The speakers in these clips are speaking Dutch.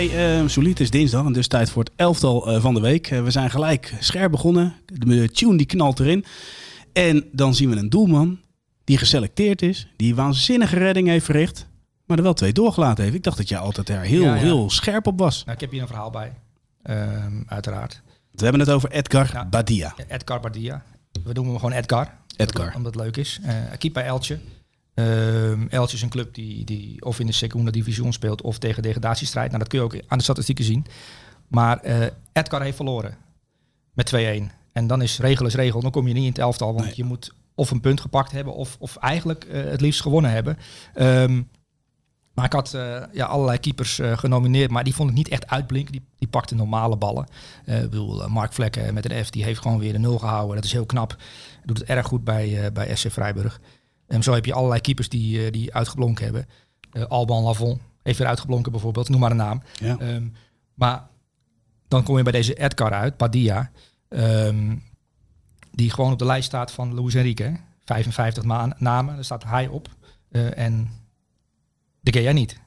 Hey, uh, Solid, is dinsdag en dus tijd voor het elftal uh, van de week. Uh, we zijn gelijk scherp begonnen. De tune die knalt erin. En dan zien we een doelman die geselecteerd is, die waanzinnige redding heeft verricht, maar er wel twee doorgelaten heeft. Ik dacht dat jij altijd er heel, ja, ja. heel scherp op was. Nou, ik heb hier een verhaal bij, um, uiteraard. We hebben het over Edgar Badia. Edgar Badia. We doen hem gewoon Edgar. Edgar. Omdat het leuk is. Uh, hij keept bij Eltje. Um, Eltje is een club die, die of in de Segunda Division speelt of tegen degradatiestrijd. Nou, dat kun je ook aan de statistieken zien. Maar uh, Edgar heeft verloren met 2-1. En dan is regel is regel. Dan kom je niet in het elftal, want nee. je moet of een punt gepakt hebben of, of eigenlijk uh, het liefst gewonnen hebben. Um, maar ik had uh, ja, allerlei keepers uh, genomineerd, maar die vond ik niet echt uitblinken. Die, die pakte normale ballen. Uh, ik bedoel, Mark Vlekken met een F, die heeft gewoon weer de nul gehouden. Dat is heel knap. Doet het erg goed bij, bij SC Vrijburg. En zo heb je allerlei keepers die, die uitgeblonken hebben. Alban Lavon heeft weer uitgeblonken bijvoorbeeld, noem maar een naam. Ja. Um, maar dan kom je bij deze Edgar uit, Padilla. Um, die gewoon op de lijst staat van Luis Enrique. 55 namen, daar staat hij op. en de Gea niet.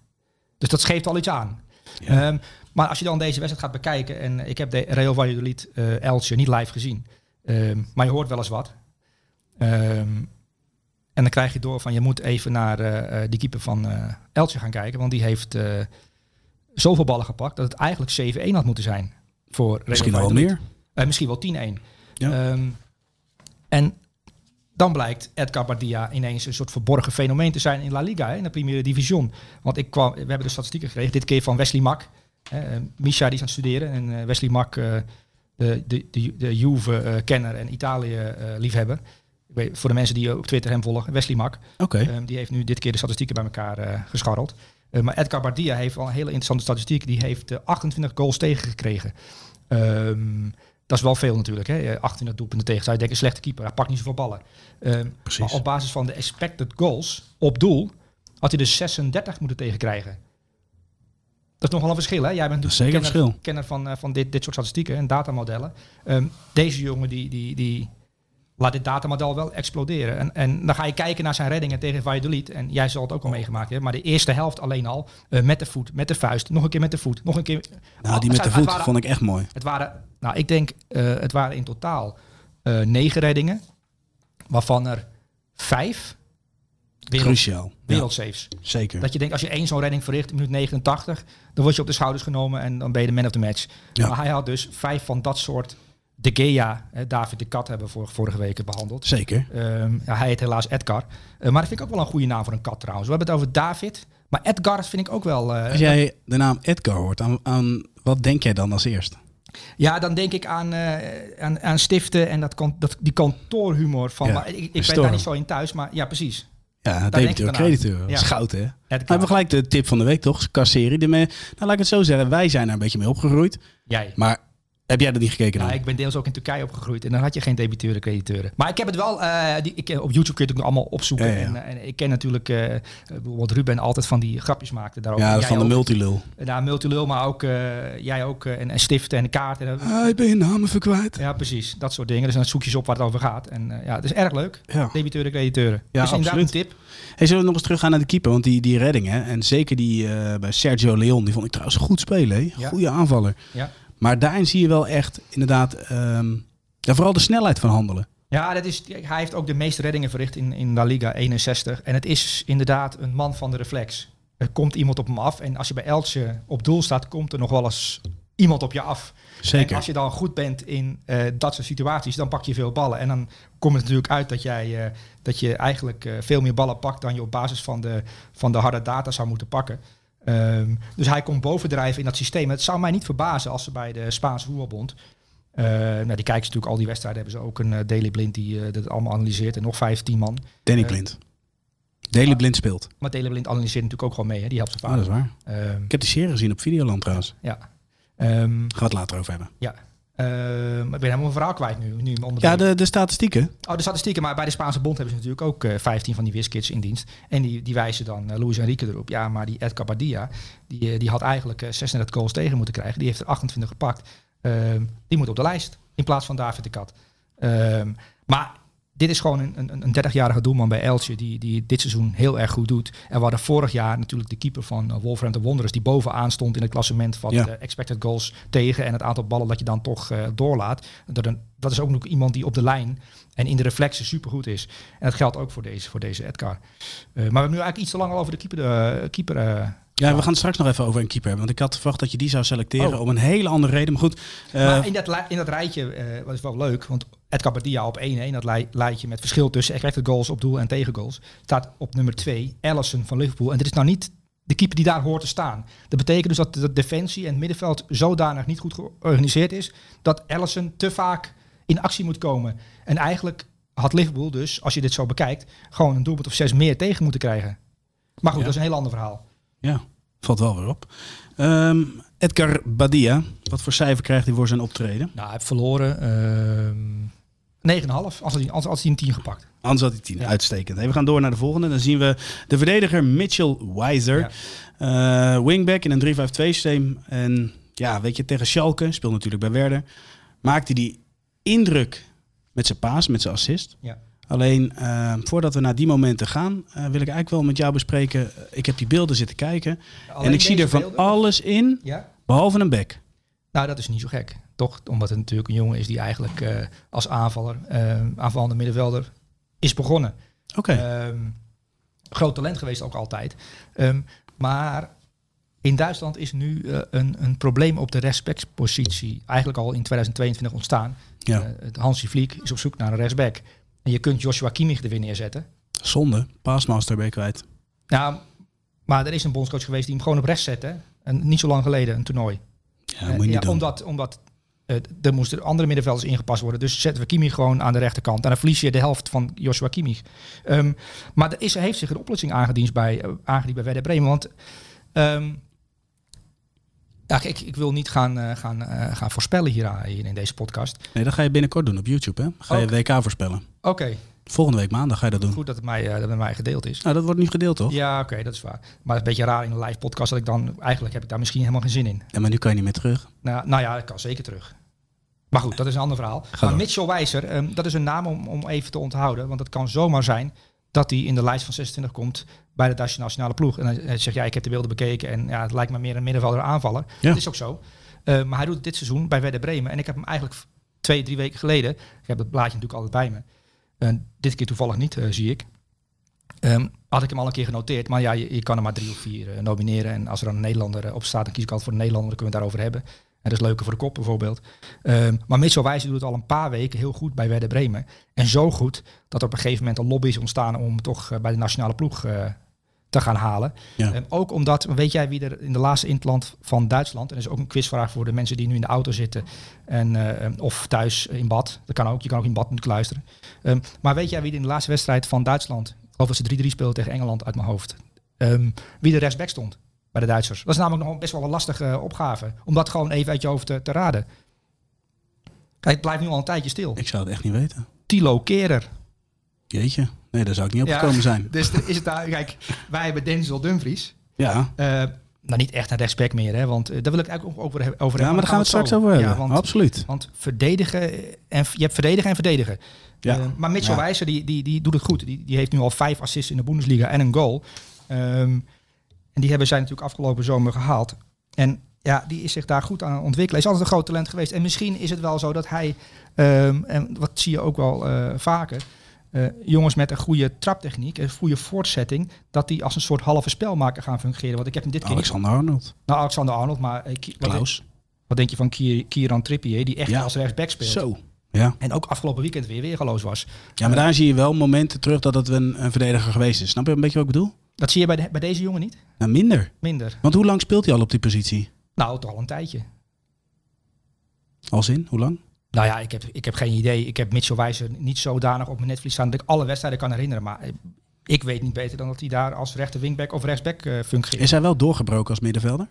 Dus dat geeft al iets aan. Ja. Um, maar als je dan deze wedstrijd gaat bekijken, en ik heb de Real Valladolid uh, Elche niet live gezien, um, maar je hoort wel eens wat. Um, en dan krijg je door van je moet even naar uh, die keeper van uh, Elche gaan kijken, want die heeft uh, zoveel ballen gepakt dat het eigenlijk 7-1 had moeten zijn voor Misschien wel meer. misschien wel 10-1. Ja. en dan blijkt Edgar Bardia ineens een soort verborgen fenomeen te zijn in La Liga, hè, in de Primera Division. Want ik kwam, we hebben de statistieken gekregen, dit keer van Wesley Mak. Hè, Misha die is aan het studeren en Wesley Mak, de, de, de, de Juve-kenner en Italië-liefhebber. Voor de mensen die op Twitter hem volgen, Wesley Mak. Okay. Um, die heeft nu dit keer de statistieken bij elkaar uh, gescharreld. maar Edgar Bardia heeft al een hele interessante statistiek. Die heeft 28 goals tegengekregen. Um, dat is wel veel natuurlijk. Hè? 28 doelpunten tegen. Zou je denken, slechte keeper. Hij pakt niet zoveel ballen. Um, maar op basis van de expected goals op doel had hij dus 36 moeten tegenkrijgen. Dat is nogal een verschil. Hè? Jij bent natuurlijk kenner, verschil. kenner van, van dit, dit soort statistieken en datamodellen. Um, deze jongen die, die, die laat dit datamodel wel exploderen. En, en dan ga je kijken naar zijn reddingen tegen Valladolid. En jij zal het ook al meegemaakt hebben. Maar de eerste helft alleen al uh, met de voet, met de vuist. Nog een keer met de voet, nog een keer... Nou, die met de voet waren, vond ik echt mooi. Het waren, nou, ik denk, uh, het waren in totaal uh, negen reddingen. Waarvan er vijf wereld, Cruciaal. wereldsaves. Ja, zeker. Dat je denkt, als je één zo'n redding verricht in minuut 89... dan word je op de schouders genomen en dan ben je de man of the match. Ja. Maar hij had dus vijf van dat soort de Gea, eh, David de Kat hebben we vor, vorige week behandeld. Zeker. Um, ja, hij heet helaas Edgar. Uh, maar dat vind ik ook wel een goede naam voor een kat trouwens. We hebben het over David. Maar Edgar vind ik ook wel... Uh, als jij de naam Edgar hoort, aan, aan wat denk jij dan als eerste? Ja, dan denk ik aan, uh, aan, aan stiften en dat, kan, dat, die kantoorhumor van... Ja, maar ik, ik ben daar niet zo in thuis, maar ja, precies. Ja, debiteur, crediteur. Dat is goud, hè? Dan hebben we gelijk de tip van de week, toch? Kasseri. De nou, laat ik het zo zeggen. Wij zijn er een beetje mee opgegroeid. Jij. Maar heb jij dat niet gekeken dan? Ja, ik ben deels ook in Turkije opgegroeid en dan had je geen debiteuren, crediteuren. Maar ik heb het wel, uh, die, ik, op YouTube kun je het ook allemaal opzoeken. Ja, ja. En, en, ik ken natuurlijk, uh, bijvoorbeeld Ruben altijd van die grapjes maakte daarover. Ja, van de multilul. Ja, multilul, maar ook jij ook en, en stiften en kaarten. En, ah, ik ben je namen verkwijt. Ja, precies. Dat soort dingen. Dus dan zoek je op waar het over gaat. En ja, het is erg leuk. Ja. Debiteuren, crediteuren. Ja, dus absoluut. een tip. Hey, zullen we nog eens teruggaan naar de keeper? Want die, die redding, hè? en zeker die bij Sergio Leon, die vond ik trouwens goed spelen. Hè? Goede aanvaller. Ja. Maar daarin zie je wel echt inderdaad um, ja, vooral de snelheid van handelen. Ja, dat is, hij heeft ook de meeste reddingen verricht in, in La Liga, 61. En het is inderdaad een man van de reflex. Er komt iemand op hem af en als je bij Elche op doel staat, komt er nog wel eens iemand op je af. Zeker. En als je dan goed bent in uh, dat soort situaties, dan pak je veel ballen. En dan komt het natuurlijk uit dat, jij, uh, dat je eigenlijk uh, veel meer ballen pakt dan je op basis van de, van de harde data zou moeten pakken. Um, dus hij komt bovendrijven in dat systeem. Het zou mij niet verbazen als ze bij de Spaanse voetbalbond... Uh, nou, die kijken natuurlijk al die wedstrijden. Hebben ze ook een uh, Daily Blind die uh, dat allemaal analyseert. En nog 15 man. Danny Blind. Daily Blind speelt. Maar Daily Blind analyseert natuurlijk ook gewoon mee. Hè? Die helpt zijn vader. Oh, dat is waar. Um, ik heb die serie gezien op Videoland trouwens. Ja. Um, Gaan we het later over hebben. Ja. Uh, ik ben helemaal een verhaal kwijt nu. nu ja, de, de statistieken. Oh, de statistieken. Maar bij de Spaanse bond hebben ze natuurlijk ook uh, 15 van die wiskids in dienst. En die, die wijzen dan uh, Luis Enrique erop. Ja, maar die Edgar Badia, die, die had eigenlijk 36 goals tegen moeten krijgen. Die heeft er 28 gepakt. die moet op de lijst. In plaats van David de Kat. maar dit is gewoon een, een, een 30-jarige doelman bij Elche die, die dit seizoen heel erg goed doet. En we hadden vorig jaar natuurlijk de keeper van uh, Wolverhampton Wanderers die bovenaan stond in het klassement van Ja. de expected goals tegen en het aantal ballen dat je dan toch eh, doorlaat. Dat, een, dat is ook nog iemand die op de lijn en in de reflexen supergoed is. En dat geldt ook voor deze, voor deze Edgar. Eh, maar we hebben nu eigenlijk iets te lang al over de keeper. eh, keeper eh, Ja, we gaan het straks nog even over een keeper hebben. Want ik had verwacht dat je die zou selecteren Oh. om een hele andere reden. Maar goed, eh, maar in dat, in dat rijtje, eh wat is wel leuk, want Edgar Badia op 1-1, dat lij- lijntje met verschil tussen expected goals op doel en tegengoals, staat op nummer 2 Allison van Liverpool. En dit is nou niet de keeper die daar hoort te staan. Dat betekent dus dat de defensie en het middenveld zodanig niet goed georganiseerd is, dat Allison te vaak in actie moet komen. En eigenlijk had Liverpool dus, als je dit zo bekijkt, gewoon een doelpunt of zes meer tegen moeten krijgen. Maar goed, Ja. dat is een heel ander verhaal. ja, valt wel weer op. Ehm, Edgar Badia, wat voor cijfer krijgt hij voor zijn optreden? Nou, hij heeft verloren ehm 9,5 als hij, als, als hij een 10 gepakt. Anders had hij 10. Ja. Uitstekend. Hey, we gaan door naar de volgende. Dan zien we de verdediger Mitchell Weiser. Eh, wingback in een 3-5-2 systeem. En ja, weet je, tegen Schalke, speelt natuurlijk bij Werder, maakte hij indruk met zijn paas, met zijn assist. Ja. Alleen, eh, voordat we naar die momenten gaan, eh, wil ik eigenlijk wel met jou bespreken. Ik heb die beelden zitten kijken en ik zie er van alles in, behalve een back. Nou, dat is niet zo gek. Toch? Omdat het natuurlijk een jongen is die eigenlijk eh, als aanvaller, eh aanvallende middenvelder, is begonnen. Oké, Ehm, groot talent geweest ook altijd. Ehm, maar in Duitsland is nu eh, een, een probleem op de rechtsbackpositie eigenlijk al in 2022 ontstaan. ja, Eh, Hansi Vliek is op zoek naar een rechtsback. En je kunt Joshua Kimmich er weer neerzetten. zonde. Paasmaster ben je kwijt. Nou, maar er is een bondscoach geweest die hem gewoon op rechts zette. En niet zo lang geleden, een toernooi. Ja, moet je niet ja, doen. Omdat, omdat er moesten andere middenvelders ingepast worden. Dus zetten we Kimmich gewoon aan de rechterkant. En dan verlies je de helft van Joshua Kimmich. Ehm, maar er is, heeft zich een oplossing aangediend bij, eh, aangediend bij Werder Bremen. Want ehm, ja, ik, ik wil niet gaan, eh, gaan, eh, gaan voorspellen hier, aan- hier in deze podcast. Nee, dat ga je binnenkort doen op YouTube, hè? Ga je. WK voorspellen. Oké, Volgende week maandag ga je dat doen. goed dat het, mij, eh, dat het met mij gedeeld is. Nou, dat wordt nu gedeeld, toch? Ja, oké, dat is waar. Maar het is een beetje raar in een live podcast dat ik dan... Eigenlijk heb ik daar misschien helemaal geen zin in. Ja, maar nu kan je niet meer terug. Nou, nou ja, dat kan zeker terug. Maar goed, dat is een ander verhaal. Maar. Mitchell Wijzer, ehm, dat is een naam om, om even te onthouden. Want het kan zomaar zijn dat hij in de lijst van 26 komt bij de Duitse nationale ploeg. En hij zegt, ja, ik heb de beelden bekeken en ja, het lijkt me meer een middenvelder aanvaller. Ja. Dat is ook zo. Eh, maar hij doet het dit seizoen bij Werder Bremen. En ik heb hem eigenlijk twee, drie weken geleden... Ik heb het blaadje natuurlijk altijd bij me. En dit keer toevallig niet, eh, zie ik. Ehm, had ik hem al een keer genoteerd. Maar ja, je, je kan er maar drie of vier eh, nomineren. En als er dan een Nederlander eh, op staat, dan kies ik altijd voor een Nederlander. Dan kunnen we het daarover hebben. En dat is leuker voor de kop bijvoorbeeld. Ehm, maar Mitchell Wijs doet het al een paar weken heel goed bij Werder Bremen. En zo goed dat er op een gegeven moment een lobby is ontstaan om hem toch eh, bij de nationale ploeg eh, te gaan halen. Ja. Ehm, ook omdat, weet jij wie er in de laatste interland van Duitsland, en dat is ook een quizvraag voor de mensen die nu in de auto zitten en, eh, ehm, of thuis in bad. Dat kan ook, je kan ook in bad natuurlijk luisteren. Maar weet jij wie er in de laatste wedstrijd van Duitsland, dat ze 3-3 speelden tegen Engeland uit mijn hoofd, wie de rechtsback stond bij de Duitsers? Dat is namelijk nog best wel een lastige eh, opgave, om dat gewoon even uit je hoofd te, te raden. Kijk, het blijft nu al een tijdje stil. Ik zou het echt niet weten. Tilo Kerer. Jeetje. Nee, daar zou ik niet op Ja. gekomen zijn. Dus is het daar, kijk, wij hebben Denzel Dumfries. Ja. Eh, nou, niet echt een rechtsback meer, hè, want eh, daar wil ik eigenlijk ook over, he- over Ja, hebben. maar daar gaan we het straks over hebben. Ja, want, Absoluut. want verdedigen en je hebt verdedigen en verdedigen. Ja. Maar Mitchell Ja. Wijzer die, die, die doet het goed. Die, die heeft nu al vijf assists in de Bundesliga en een goal. Ehm, en die hebben zij natuurlijk afgelopen zomer gehaald. En ja, die is zich daar goed aan ontwikkelen. Hij is altijd een groot talent geweest. En misschien is het wel zo dat hij, ehm, en wat zie je ook wel eh, vaker, eh, jongens met een goede traptechniek, een goede voortzetting, dat die als een soort halve spelmaker gaan fungeren. Want ik heb hem dit keer Alexander Arnold. nou, Alexander Arnold, maar eh, wat, Klaus. wat denk je van Kier- Kieran Trippier, die echt Ja. als rechtsback speelt. Zo. Ja. En ook afgelopen weekend weer weergeloos was. ja, maar daar zie je wel momenten terug dat het een, een verdediger geweest is. Snap je een beetje wat ik bedoel? Dat zie je bij, de- bij deze jongen niet? Nou, minder. Minder. Want hoe lang speelt hij al op die positie? Nou, toch al een tijdje. Als in? Hoe lang? Nou ja, ik heb, ik heb geen idee. Ik heb Mitchell Wijzer niet zodanig op mijn netvlies staan dat ik alle wedstrijden kan herinneren. Maar eh, ik weet niet beter dan dat hij daar als rechter wingback of rechtsback fungeert. Is hij wel doorgebroken als middenvelder?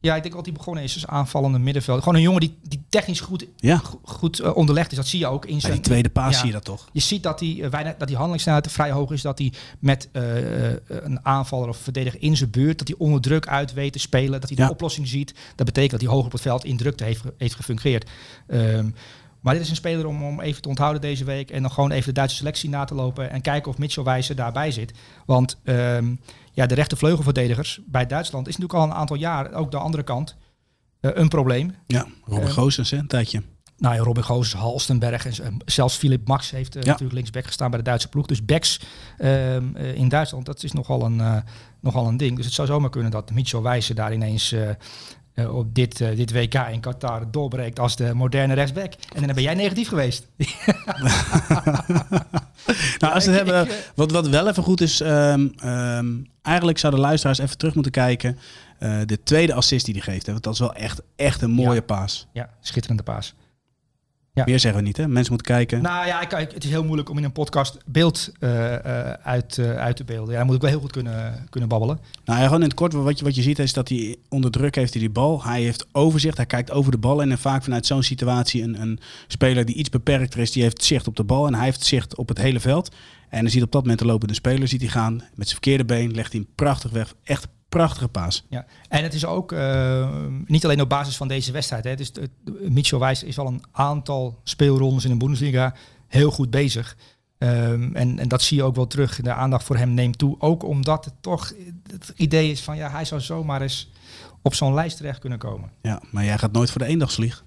Ja, ik denk dat hij begonnen is als aanvallende middenveld. Gewoon een jongen die, die technisch goed, Ja. go- goed eh, onderlegd is. Dat zie je ook in zijn... die tweede paas Ja. zie je dat toch? Je ziet dat hij, eh, weinig, dat die handelingssnelheid vrij hoog is. Dat hij met eh, eh, een aanvaller of verdediger in zijn buurt... dat hij onder druk uit weet te spelen. Dat hij Ja. de oplossing ziet. Dat betekent dat hij hoog op het veld in drukte heeft, heeft gefungeerd. Ehm, Maar dit is een speler om, om even te onthouden deze week. En dan gewoon even de Duitse selectie na te lopen. En kijken of Mitchell Wijze daarbij zit. Want ehm, ja, de rechtervleugelverdedigers bij Duitsland is natuurlijk al een aantal jaar, ook de andere kant, eh, een probleem. Ja, Robin Eh, hè, een tijdje. Nou ja, Robin Goos, Halstenberg en en zelfs Philip Max heeft eh, Ja. natuurlijk linksback gestaan bij de Duitse ploeg. Dus backs ehm, eh, in Duitsland, dat is nogal een, nogal een ding. Dus het zou zomaar kunnen dat Mitchell Wijze daar ineens eh, op dit, eh, dit WK in Qatar doorbreekt als de moderne rechtsback. En dan ben jij negatief geweest. Nou, als we hebben, eh, wat, wat wel even goed is, ehm, ehm, eigenlijk zouden luisteraars even terug moeten kijken. de tweede assist die hij geeft, hè, want dat is wel echt, echt een mooie Ja. paas. Ja, schitterende paas. Ja. Meer zeggen we niet, hè? Mensen moeten kijken. Nou ja, ik, ik- het is heel moeilijk om in een podcast beeld eh, eh, uit, eh, uit te beelden. Ja, dan moet ik wel heel goed kunnen, kunnen babbelen. Nou ja, gewoon in het kort, wat je, wat je ziet is dat hij onder druk heeft hij die bal. Hij heeft overzicht, hij kijkt over de bal. En dan vaak vanuit zo'n situatie een, een speler die iets beperkter is, die heeft zicht op de bal. En hij heeft zicht op het hele veld. En dan ziet op dat moment de lopende speler ziet hij gaan. Met zijn verkeerde been legt hij hem prachtig weg. Echt prachtige paas. Ja, en het is ook eh, niet alleen op basis van deze wedstrijd. Hè. Dus Mitchell Wijs is al een aantal speelrondes in de Bundesliga heel goed bezig. Ehm, en, en dat zie je ook wel terug. De aandacht voor hem neemt toe. Ook omdat het toch het idee is van ja, hij zou zomaar eens op zo'n lijst terecht kunnen komen. Ja, maar jij gaat nooit voor de eendagsvlieg.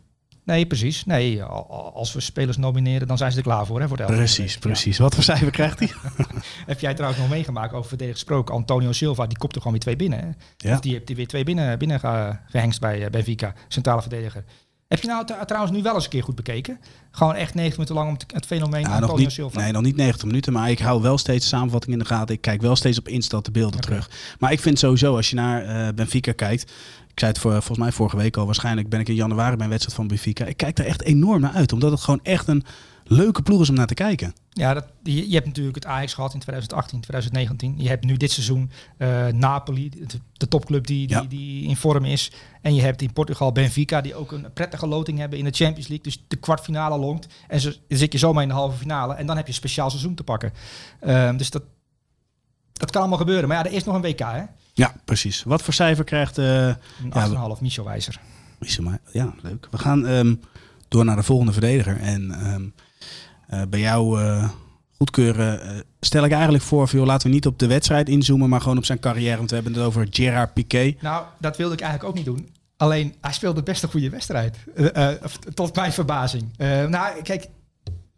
Nee, precies. Nee, al- al- als we spelers nomineren, dan zijn ze er klaar voor. Hè, voor Precies, precies. Wat voor cijfer krijgt hij? Heb jij trouwens nog meegemaakt over verdedigd gesproken? Antonio Silva, die kopte gewoon weer twee binnen. Hè? Ja. Of die heeft er weer twee binnen, binnen ge- gehengst bij eh, Benfica, centrale verdediger. Heb je nou trouwens nu wel eens een keer goed bekeken? Gewoon echt 90 minuten lang om het fenomeen Ja, Antonio niet, Silva. nee, nog niet 90 minuten, maar ik hou wel steeds de samenvatting in de gaten. Ik kijk wel steeds op Insta de beelden terug. Maar ik vind sowieso, als je naar eh, Benfica kijkt... Ik zei het voor, volgens mij vorige week al, waarschijnlijk ben ik in januari bij een wedstrijd van Benfica. Ik kijk daar echt enorm naar uit, omdat het gewoon echt een leuke ploeg is om naar te kijken. Ja, dat, je, je hebt natuurlijk het Ajax gehad in 2018, 2019. Je hebt nu dit seizoen eh, Napoli, de, de topclub die, die, Ja. die in vorm is. En je hebt in Portugal Benfica, die ook een prettige loting hebben in de Champions League. Dus de kwartfinale longt. En zo, dan zit je zomaar in de halve finale. En dan heb je een speciaal seizoen te pakken. Ehm, dus dat, dat kan allemaal gebeuren. Maar ja, er is nog een WK, hè? Ja, precies. Wat voor cijfer krijgt... eh Een Ja, 8,5, Michel Wijzer. Er Ja, leuk. We gaan ehm, door naar de volgende verdediger. En ehm, eh, bij jou eh, goedkeuren stel ik eigenlijk voor... Van, joh, laten we niet op de wedstrijd inzoomen, maar gewoon op zijn carrière. Want we hebben het over Gerard Piqué. Nou, dat wilde ik eigenlijk ook niet doen. Alleen, hij speelde best een goede wedstrijd. Tot mijn verbazing. Nou, kijk,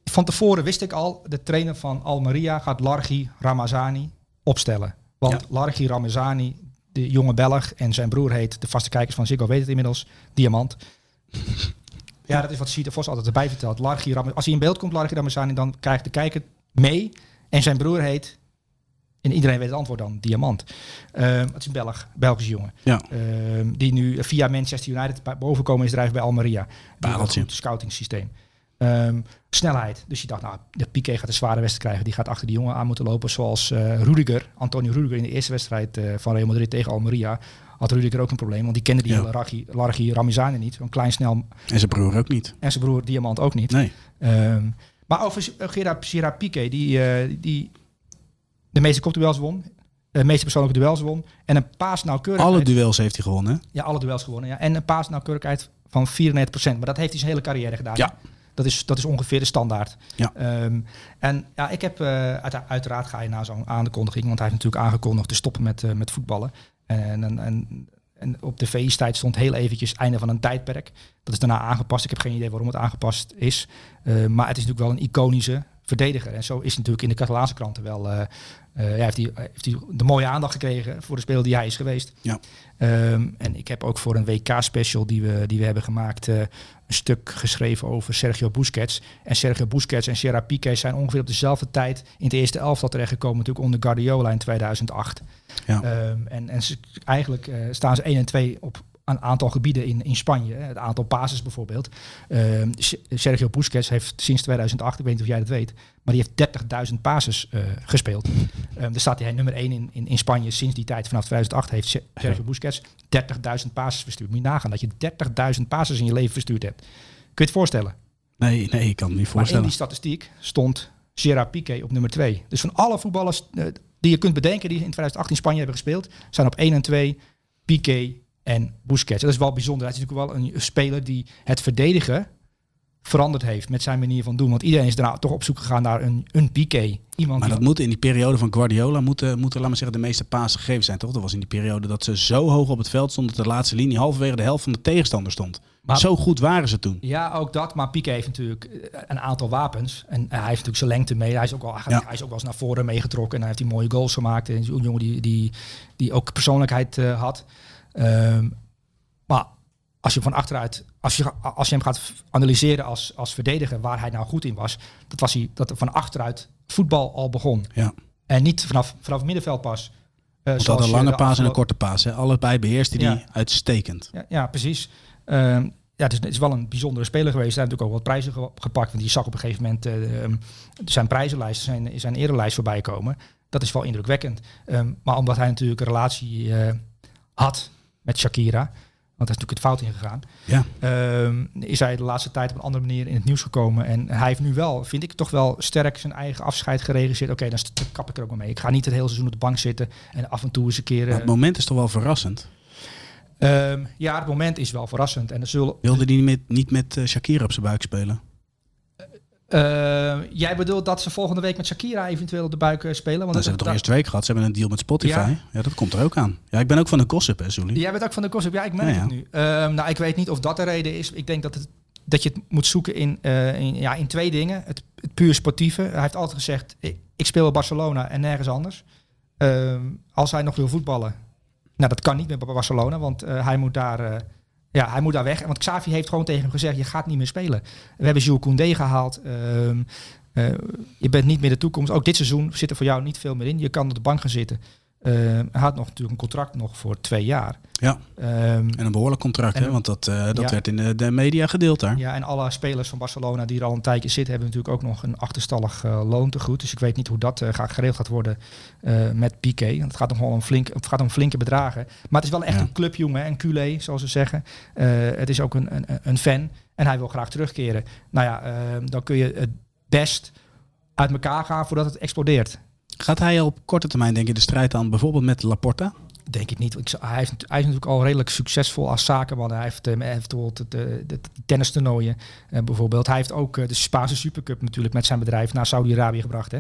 van tevoren wist ik al... de trainer van Almeria gaat Largi Ramazani opstellen. Want Ja. Largi Ramazani, de jonge Belg... en zijn broer heet, de vaste kijkers van Ziggo weten het inmiddels... Diamant. Ja, dat is wat Sieter Vos altijd erbij vertelt. Largi Ram- Als hij in beeld komt, Largi Ramazani... dan krijgt de kijker mee. En zijn broer heet... En iedereen weet het antwoord dan, Diamant. Ehm, het is een Belg, Belgische jongen. Ja, Ehm, die nu via Manchester United bovenkomen is drijven bij Almeria. Pareltje. goed scouting systeem. Ehm, snelheid. Dus je dacht, nou, de Piqué gaat een zware wedstrijd krijgen. Die gaat achter die jongen aan moeten lopen. Zoals eh Rudiger, Antonio Rudiger in de eerste wedstrijd eh, van Real Madrid tegen Almeria. Had Rudiger ook een probleem. Want die kende die Ja. Largi, Ramizani niet. Zo'n klein snel. en zijn broer ook niet. En zijn broer Diamant ook niet. Nee. Ehm, maar over Gerard, Gerard Piqué, die, eh, die de meeste kopduels won. De meeste persoonlijke duels won. En een paas nauwkeurigheid. Alle duels heeft hij gewonnen. hè? Ja, alle duels gewonnen. Ja. En een paasnauwkeurigheid van 94%. Maar dat heeft hij zijn hele carrière gedaan. Ja. Dat is, dat is ongeveer de standaard. Ja. Ehm, en ja, ik heb eh, uit- uiteraard ga je na zo'n aankondiging, want hij heeft natuurlijk aangekondigd te stoppen met, eh, met voetballen. En, en, en, en op de VI-tijd stond heel eventjes einde van een tijdperk. Dat is daarna aangepast. Ik heb geen idee waarom het aangepast is. Eh, maar het is natuurlijk wel een iconische verdediger. En zo is het natuurlijk in de Catalaanse kranten wel. Ja, heeft, hij, heeft hij de mooie aandacht gekregen voor de speler die hij is geweest. Ja. Ehm, en ik heb ook voor een WK-special die we, die we hebben gemaakt... eh, een stuk geschreven over Sergio Busquets. En Sergio Busquets en Gerard Piqué zijn ongeveer op dezelfde tijd... in het eerste elftal terechtgekomen, natuurlijk onder Guardiola in 2008. Ja. Ehm, en en ze, eigenlijk eh, staan ze 1 en 2 op een aantal gebieden in, in Spanje. Het aantal passes bijvoorbeeld. Ehm, Sergio Busquets heeft sinds 2008, ik weet niet of jij dat weet, maar die heeft 30.000 passes eh, gespeeld. Ehm daar staat hij nummer 1 in, in, in Spanje sinds die tijd. Vanaf 2008 heeft Se- Sergio Busquets 30.000 passes verstuurd. Moet je nagaan dat je 30.000 passes in je leven verstuurd hebt. Kun je het voorstellen? Nee, nee, ik kan het niet Maar in voorstellen. die statistiek stond Gerard Piqué op nummer 2. Dus van alle voetballers eh, die je kunt bedenken die in 2018 Spanje hebben gespeeld, zijn op 1 en 2 Piqué en Busquets. Dat is wel bijzonder. Hij is natuurlijk wel een speler die het verdedigen veranderd heeft met zijn manier van doen. Want iedereen is daarna toch op zoek gegaan naar een, een Piqué. Iemand Maar dat moet in die periode van Guardiola moeten, moeten laat maar zeggen, de meeste pasen gegeven zijn, toch? Dat was in die periode dat ze zo hoog op het veld stonden dat de laatste linie halverwege de helft van de tegenstander stond. Maar- zo goed waren ze toen. Ja, ook dat. Maar Piqué heeft natuurlijk eh, een aantal wapens. En hij heeft natuurlijk zijn lengte mee. Hij is ook, al, hij, Ja. hij is ook wel eens naar voren meegetrokken. En hij heeft die mooie goals gemaakt. En zo'n jongen die, die, die ook persoonlijkheid eh, had. Ehm, maar als je van achteruit, als je, als je hem gaat analyseren als, als verdediger waar hij nou goed in was, dat was hij dat er van achteruit voetbal al begon. Ja. En niet vanaf, vanaf het middenveld pas. Want dat een lange paas en een korte paas. Hè. Allebei beheerste die uitstekend. ja, ja, precies. Ehm, ja, het is, het is wel een bijzondere speler geweest. Hij heeft natuurlijk ook wat prijzen ge- gepakt. Want die zag op een gegeven moment eh, ehm, zijn prijzenlijst, zijn, zijn erelijst voorbij komen. Dat is wel indrukwekkend. Maar omdat hij natuurlijk een relatie eh, had Shakira. Want daar is natuurlijk het fout in gegaan. Ja. Ehm, is hij de laatste tijd op een andere manier in het nieuws gekomen. En hij heeft nu wel, vind ik, toch wel sterk zijn eigen afscheid geregisseerd. Oké, dan kap ik er ook maar mee. Ik ga niet het hele seizoen op de bank zitten. En af en toe eens een keer... Maar eh, het moment is toch wel verrassend. ehm, ja, het moment is wel verrassend. En er zullen, Wilde die niet met, niet met eh, Shakira op zijn buik spelen? Eh, jij bedoelt dat ze volgende week met Shakira eventueel op de buik eh, spelen? Want Nou, ze hebben toch eerst twee gehad. Ze hebben een deal met Spotify. Ja. Ja, dat komt er ook aan. Ja, ik ben ook van de gossip, hè, Soelie? Jij bent ook van de gossip. Ja, ik merk Ja, ja. het nu. Ehm, nou, ik weet niet of dat de reden is. Ik denk dat, het, dat je het moet zoeken in, eh, in, ja, in twee dingen. Het, het puur sportieve. Hij heeft altijd gezegd, ik, ik speel bij Barcelona en nergens anders. Ehm, als hij nog wil voetballen. Nou, dat kan niet meer bij Barcelona, want hij, moet daar, ja, hij moet daar weg. Want Xavi heeft gewoon tegen hem gezegd, je gaat niet meer spelen. We hebben Jules Koundé gehaald. Ehm, eh, je bent niet meer de toekomst. Ook dit seizoen zit er voor jou niet veel meer in. Je kan op de bank gaan zitten. Ehm, hij had nog natuurlijk een contract nog voor twee jaar. Ja. Ehm, En een behoorlijk contract, hè? Want dat, eh, dat Ja. werd in de, de media gedeeld daar. ja, en alle spelers van Barcelona die er al een tijdje zitten, hebben natuurlijk ook nog een achterstallig eh, loon te goed. Dus ik weet niet hoe dat gaat, geregeld gaat worden met Piqué. Want het gaat nog wel een, flink, het gaat om flinke bedragen. Maar het is wel echt Ja. een clubjongen, een culé, zoals ze zeggen. Het is ook een, een, een fan en hij wil graag terugkeren. Nou ja, eh, dan kun je het best uit elkaar gaan voordat het explodeert. Gaat hij op korte termijn, denk je, de strijd aan bijvoorbeeld met Laporta? Denk ik niet. Ik, hij, heeft, hij is natuurlijk al redelijk succesvol als zakenman. Hij heeft, eh, hij heeft bijvoorbeeld het, eh, de, de tennistoernooien eh, bijvoorbeeld. Hij heeft ook eh, de Spaanse Supercup natuurlijk met zijn bedrijf naar Saudi-Arabië gebracht. Hè?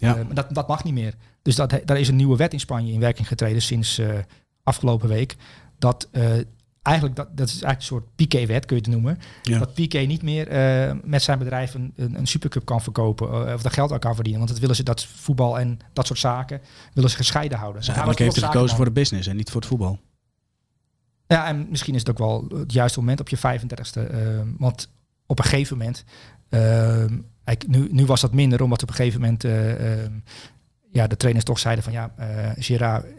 Ja. Eh, maar dat, dat mag niet meer. Dus dat, daar is een nieuwe wet in Spanje in werking getreden sinds eh, afgelopen week. Dat eh, eigenlijk, dat, dat is eigenlijk een soort Piqué-wet, kun je het noemen. Ja. Dat Piqué niet meer eh, met zijn bedrijf een, een, een supercup kan verkopen. eh, of daar geld aan kan verdienen. Want dat willen ze, dat voetbal en dat soort zaken, willen ze gescheiden houden. Dus eigenlijk heeft hij gekozen voor de business en niet voor het voetbal. Ja, en misschien is het ook wel het juiste moment op je 35ste. ehm, want op een gegeven moment, nu, nu was dat minder, omdat op een gegeven moment eh, ja, de trainers toch zeiden van ja, eh Gerard, eh,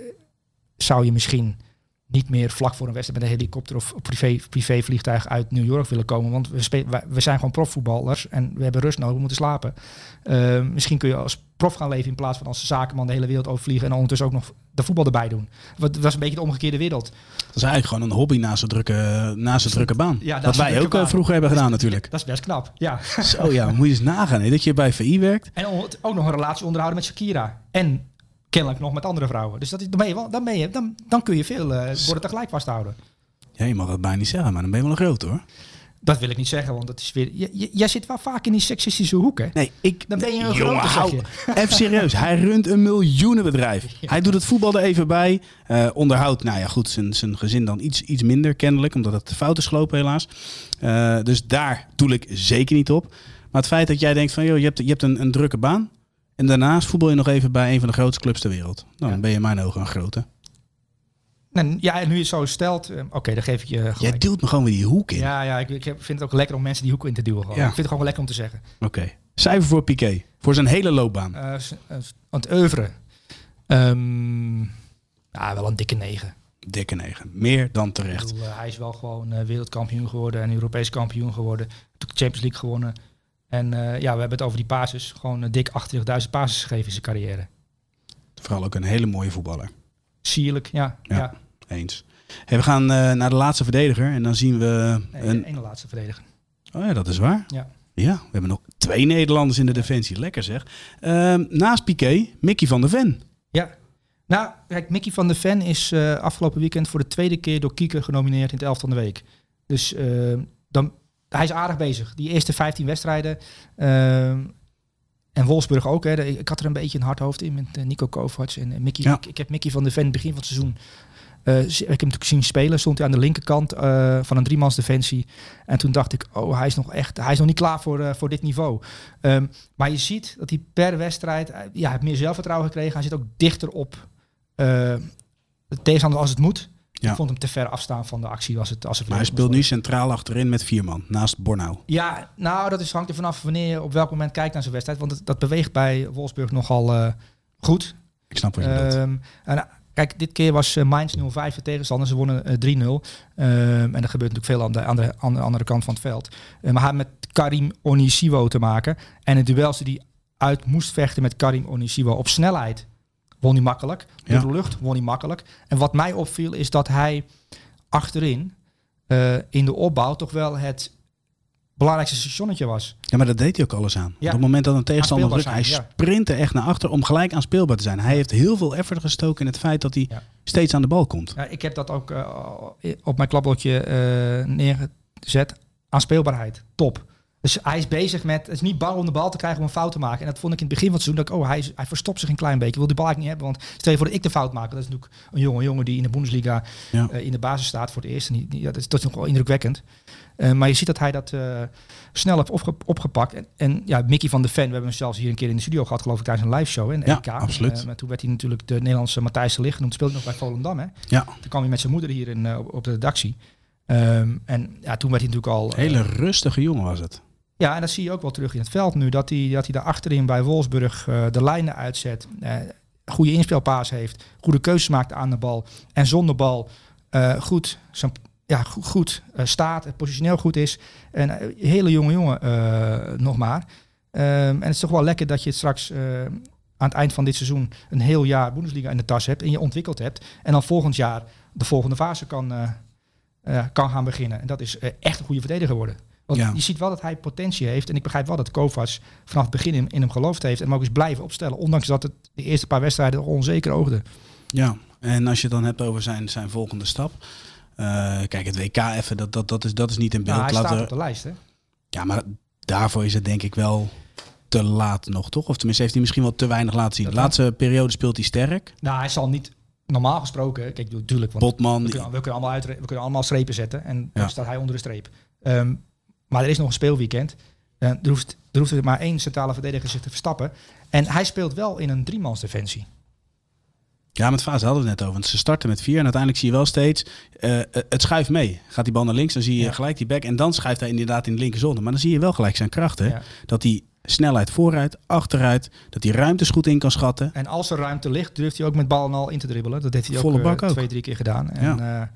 zou je misschien niet meer vlak voor een wedstrijd met een helikopter of privé, privévliegtuig uit New York willen komen. Want we, zijn gewoon profvoetballers en we hebben rust nodig, we moeten slapen. Ehm, misschien kun je als prof gaan leven in plaats van als zakenman de hele wereld overvliegen en ondertussen ook nog de voetbal erbij doen. Wat, dat is een beetje de omgekeerde wereld. Dat is eigenlijk gewoon een hobby naast een drukke, naast drukke baan. Ja, Wat wij ook eh, baan. vroeger hebben gedaan natuurlijk. Dat is best knap, ja. Zo ja, moet je eens nagaan. Hè? Dat je bij VI werkt. En ook nog een relatie onderhouden met Shakira. En kennelijk nog met andere vrouwen. Dus dat, is- dan, ben je wel, dan, ben je, dan, dan kun je veel eh, worden tegelijk vasthouden. Ja, je mag het bijna niet zeggen, maar dan ben je wel een groot hoor. Dat wil ik niet zeggen, want dat is weer... j- jij zit wel vaak in die seksistische hoek, hè? Nee, ik... Dan ben je een Jongen, grote. Even serieus. Hij runt een miljoenenbedrijf. Hij doet het voetbal er even bij. Eh, onderhoudt, nou ja goed, zijn, zijn gezin dan iets, iets minder kennelijk. Omdat het fout is gelopen helaas. Eh, dus daar doe ik zeker niet op. Maar het feit dat jij denkt van, joh, je hebt, je hebt een, een drukke baan. En daarnaast voetbal je nog even bij een van de grootste clubs ter wereld. Nou, dan ben je in mijn ogen een grote. En, ja, en nu je het zo stelt... eh, Oké, dan geef ik je Jij duwt me gewoon weer die hoek in. Ja, ja ik, ik vind het ook lekker om mensen die hoek in te duwen. Gewoon. Ja. Ik vind het gewoon wel lekker om te zeggen. Oké. Cijfer voor Piqué. Voor zijn hele loopbaan. S- s- aan het oeuvre. Ehm, ja, wel een dikke negen. Dikke 9. Meer dan terecht. bedoel, hij is wel gewoon wereldkampioen geworden en Europees kampioen geworden. Toen Champions League gewonnen. En eh, ja, we hebben het over die basis. Gewoon een dik 80.000 basis gegeven in zijn carrière. Vooral ook een hele mooie voetballer. Sierlijk, ja. Ja. ja. Eens. Hey, we gaan eh, naar de laatste verdediger. En dan zien we... Nee, een... de ene laatste verdediger. Oh ja, dat is waar. Ja. Ja, we hebben nog twee Nederlanders in de defensie. Lekker zeg. Ehm, naast Piqué, Mickey van der Ven. Ja. Nou, kijk, Mickey van der Ven is eh, afgelopen weekend voor de tweede keer door Kieker genomineerd in het elftal van de week. Dus eh, dan, hij is aardig bezig. Die eerste 15 wedstrijden. ehm, en Wolfsburg ook. Hè. Ik had er een beetje een hard hoofd in met eh, Nico Kovacs en eh, Mickey. Ja. Ik, ik heb Mickey van de Ven begin van het seizoen. z- ik heb hem natuurlijk zien spelen. Stond hij aan de linkerkant van een driemans defensie. En toen dacht ik, oh, hij is nog echt, hij is nog niet klaar voor, voor dit niveau. Ehm, maar je ziet dat hij per wedstrijd, ja, hij heeft meer zelfvertrouwen gekregen. Hij zit ook dichter op de tegenstander als het moet. Ja. Ik vond hem te ver afstaan van de actie als het als het Maar hij speelt nu centraal achterin met vier man, naast Bornau. Ja, nou, dat is, hangt er vanaf wanneer je op welk moment kijkt naar zijn wedstrijd. Want het- dat beweegt bij Wolfsburg nogal eh, goed. Ik snap wat je bedoelt. Ehm, en, eh, kijk, dit keer was uh, Mainz 0-5 de tegenstander. Ze wonnen eh, 3-0. Ehm, en dat gebeurt natuurlijk veel aan de andere, aan de andere kant van het veld. Eh, maar hij had met Karim Onisiwo te maken. En het duels die hij uit moest vechten met Karim Onisiwo op snelheid won hij makkelijk. Door Ja. de lucht won hij makkelijk. En wat mij opviel is dat hij achterin eh, in de opbouw toch wel het belangrijkste stationnetje was. Ja, maar dat deed hij ook alles aan. Ja. Op het moment dat een tegenstander drukt, Aanspeelbaar hij zijn, sprintte echt naar achter om gelijk aanspeelbaar te zijn. Hij heeft heel veel effort gestoken in het feit dat hij Ja. steeds aan de bal komt. Ja, ik heb dat ook eh, op mijn klapbordje eh, neergezet. Aanspeelbaarheid, top. Dus hij is bezig met, het is niet bang om de bal te krijgen om een fout te maken. En dat vond ik in het begin van het seizoen, dat ik, oh, hij, is- hij verstopt zich een klein beetje. Wil die bal eigenlijk niet hebben, want stel je voor dat ik de fout maak. Dat is natuurlijk een jonge jongen die in de Bundesliga Ja. eh, in de basis staat voor het eerst. En die, die- ja, dat, is, dat is nog wel indrukwekkend. Eh, maar je ziet dat hij dat eh, snel heeft opge- opgepakt. En, en ja, Mickey van de Ven, we hebben hem zelfs hier een keer in de studio gehad, geloof ik, tijdens een live show. In de Ja, EK. absoluut. Maar toen werd hij natuurlijk de Nederlandse Matthijs de Ligt genoemd. Speelde nog bij Volendam, hè? Ja, Toen kwam hij met zijn moeder hier in, op, op de redactie. Ehm, en ja, toen werd hij natuurlijk al... hele rustige jongen was het. Ja, en dat zie je ook wel terug in het veld nu. Dat hij, dat hij daar achterin bij Wolfsburg eh, de lijnen uitzet. eh, goede inspeelpaas heeft. Goede keuzes maakt aan de bal. En zonder bal eh, goed, ja, goed, staat. Positioneel goed is. En hele jonge jongen nog maar. Ehm, en het is toch wel lekker dat je straks... aan het eind van dit seizoen een heel jaar Bundesliga in de tas hebt en je ontwikkeld hebt. En dan volgend jaar de volgende fase kan, kan gaan beginnen. En dat is echt een goede verdediger worden. Want Ja. je ziet wel dat hij potentie heeft. En ik begrijp wel dat Kovacs vanaf het begin in, in hem geloofd heeft. En hem ook eens blijven opstellen. Ondanks dat het de eerste paar wedstrijden onzeker oogde. Ja, en als je het dan hebt over zijn, zijn volgende stap. eh, kijk, het WK even, dat, dat, dat, is, dat is niet in beeld. Nou, hij staat op de lijst. Hè? Ja, maar daarvoor is het denk ik wel te laat nog, toch? Of tenminste heeft hij misschien wel te weinig laten zien. De laatste periode speelt hij sterk. Nou, hij zal niet normaal gesproken. Kijk, natuurlijk. Want Botman, we, kunnen, we, kunnen allemaal uit, we kunnen allemaal strepen zetten. En Ja. dan staat hij onder de streep. Ehm, maar er is nog een speelweekend. Eh, er, hoeft, er hoeft er maar één centrale verdediger zich te verstappen. En hij speelt wel in een driemans defensie. Ja, met Fase hadden we het net over. Want ze starten met vier en uiteindelijk zie je wel steeds... eh, eh, het schuift mee. Gaat die bal naar links, dan zie je Ja. gelijk die back. En dan schuift hij inderdaad in de linkerzone. Maar dan zie je wel gelijk zijn kracht, hè? Ja. Dat hij snelheid vooruit, achteruit... dat hij ruimtes goed in kan schatten. En als er ruimte ligt, durft hij ook met bal en al in te dribbelen. Dat heeft hij Volle ook, bak twee, drie keer gedaan. En, ja.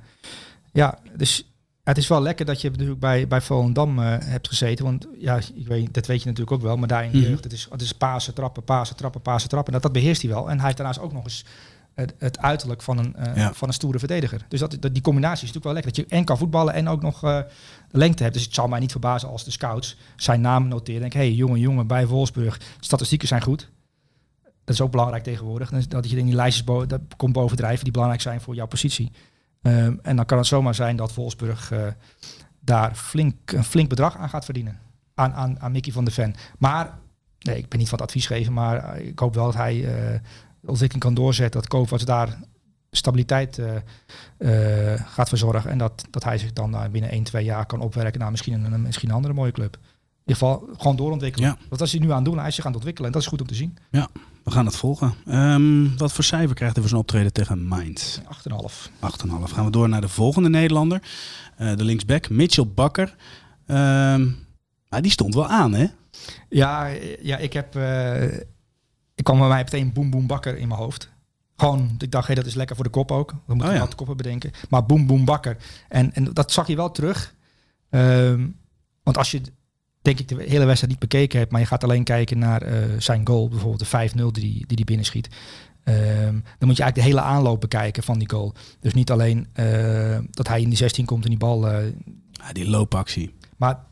ja, dus het is wel lekker dat je natuurlijk bij, bij Volendam eh, hebt gezeten. Want ja, ik weet, dat weet je natuurlijk ook wel. Maar daar in de Mhm. jeugd, het is, het is pasen, trappen, pasen, trappen, pasen, trappen. En dat, dat beheerst hij wel. En hij heeft daarnaast ook nog eens het, het uiterlijk van een, eh, Ja. van een stoere verdediger. Dus dat, dat, die combinatie is natuurlijk wel lekker. Dat je en kan voetballen en ook nog eh, lengte hebt. Dus het zal mij niet verbazen als de scouts zijn naam noteren. Denk, hé, hey, jongen, jongen, bij Wolfsburg. Statistieken zijn goed. Dat is ook belangrijk tegenwoordig. Dat je in die lijstjes bo dat komt bovendrijven die belangrijk zijn voor jouw positie. Ehm, en dan kan het zomaar zijn dat Wolfsburg eh, daar flink, een flink bedrag aan gaat verdienen. Aan, aan, aan Mickey van de Ven. Maar, nee, ik ben niet van het advies geven, maar eh, ik hoop wel dat hij eh, de ontwikkeling kan doorzetten. Dat Kovacs daar stabiliteit eh, eh, gaat verzorgen. En dat, dat hij zich dan binnen 1, 2 jaar kan opwerken naar misschien een- misschien een andere mooie club. In ieder geval gewoon doorontwikkelen. Ja. Want als hij nu aan het doen, hij is zich aan het ontwikkelen. En dat is goed om te zien. We gaan het volgen. Ehm, wat voor cijfer krijgt hij voor zijn optreden tegen Mainz? 8,5. 8,5. Gaan we door naar de volgende Nederlander. Eh, de linksback, Mitchell Bakker. Ehm, maar die stond wel aan, hè? Ja, ja ik heb. eh, ik kwam bij mij meteen Boem Boem Bakker in mijn hoofd. Gewoon, ik dacht, hé, dat is lekker voor de kop ook. We moeten Oh ja. wat koppen bedenken. Maar Boem Boem Bakker. En, en dat zag je wel terug. Ehm, want als je, denk ik, de hele wedstrijd niet bekeken hebt, maar je gaat alleen kijken naar eh, zijn goal, bijvoorbeeld de 5-0 die die, die die binnenschiet. Ehm, dan moet je eigenlijk de hele aanloop bekijken van die goal. Dus niet alleen eh, dat hij in die 16 komt en die bal eh, Ja, die loopactie. maar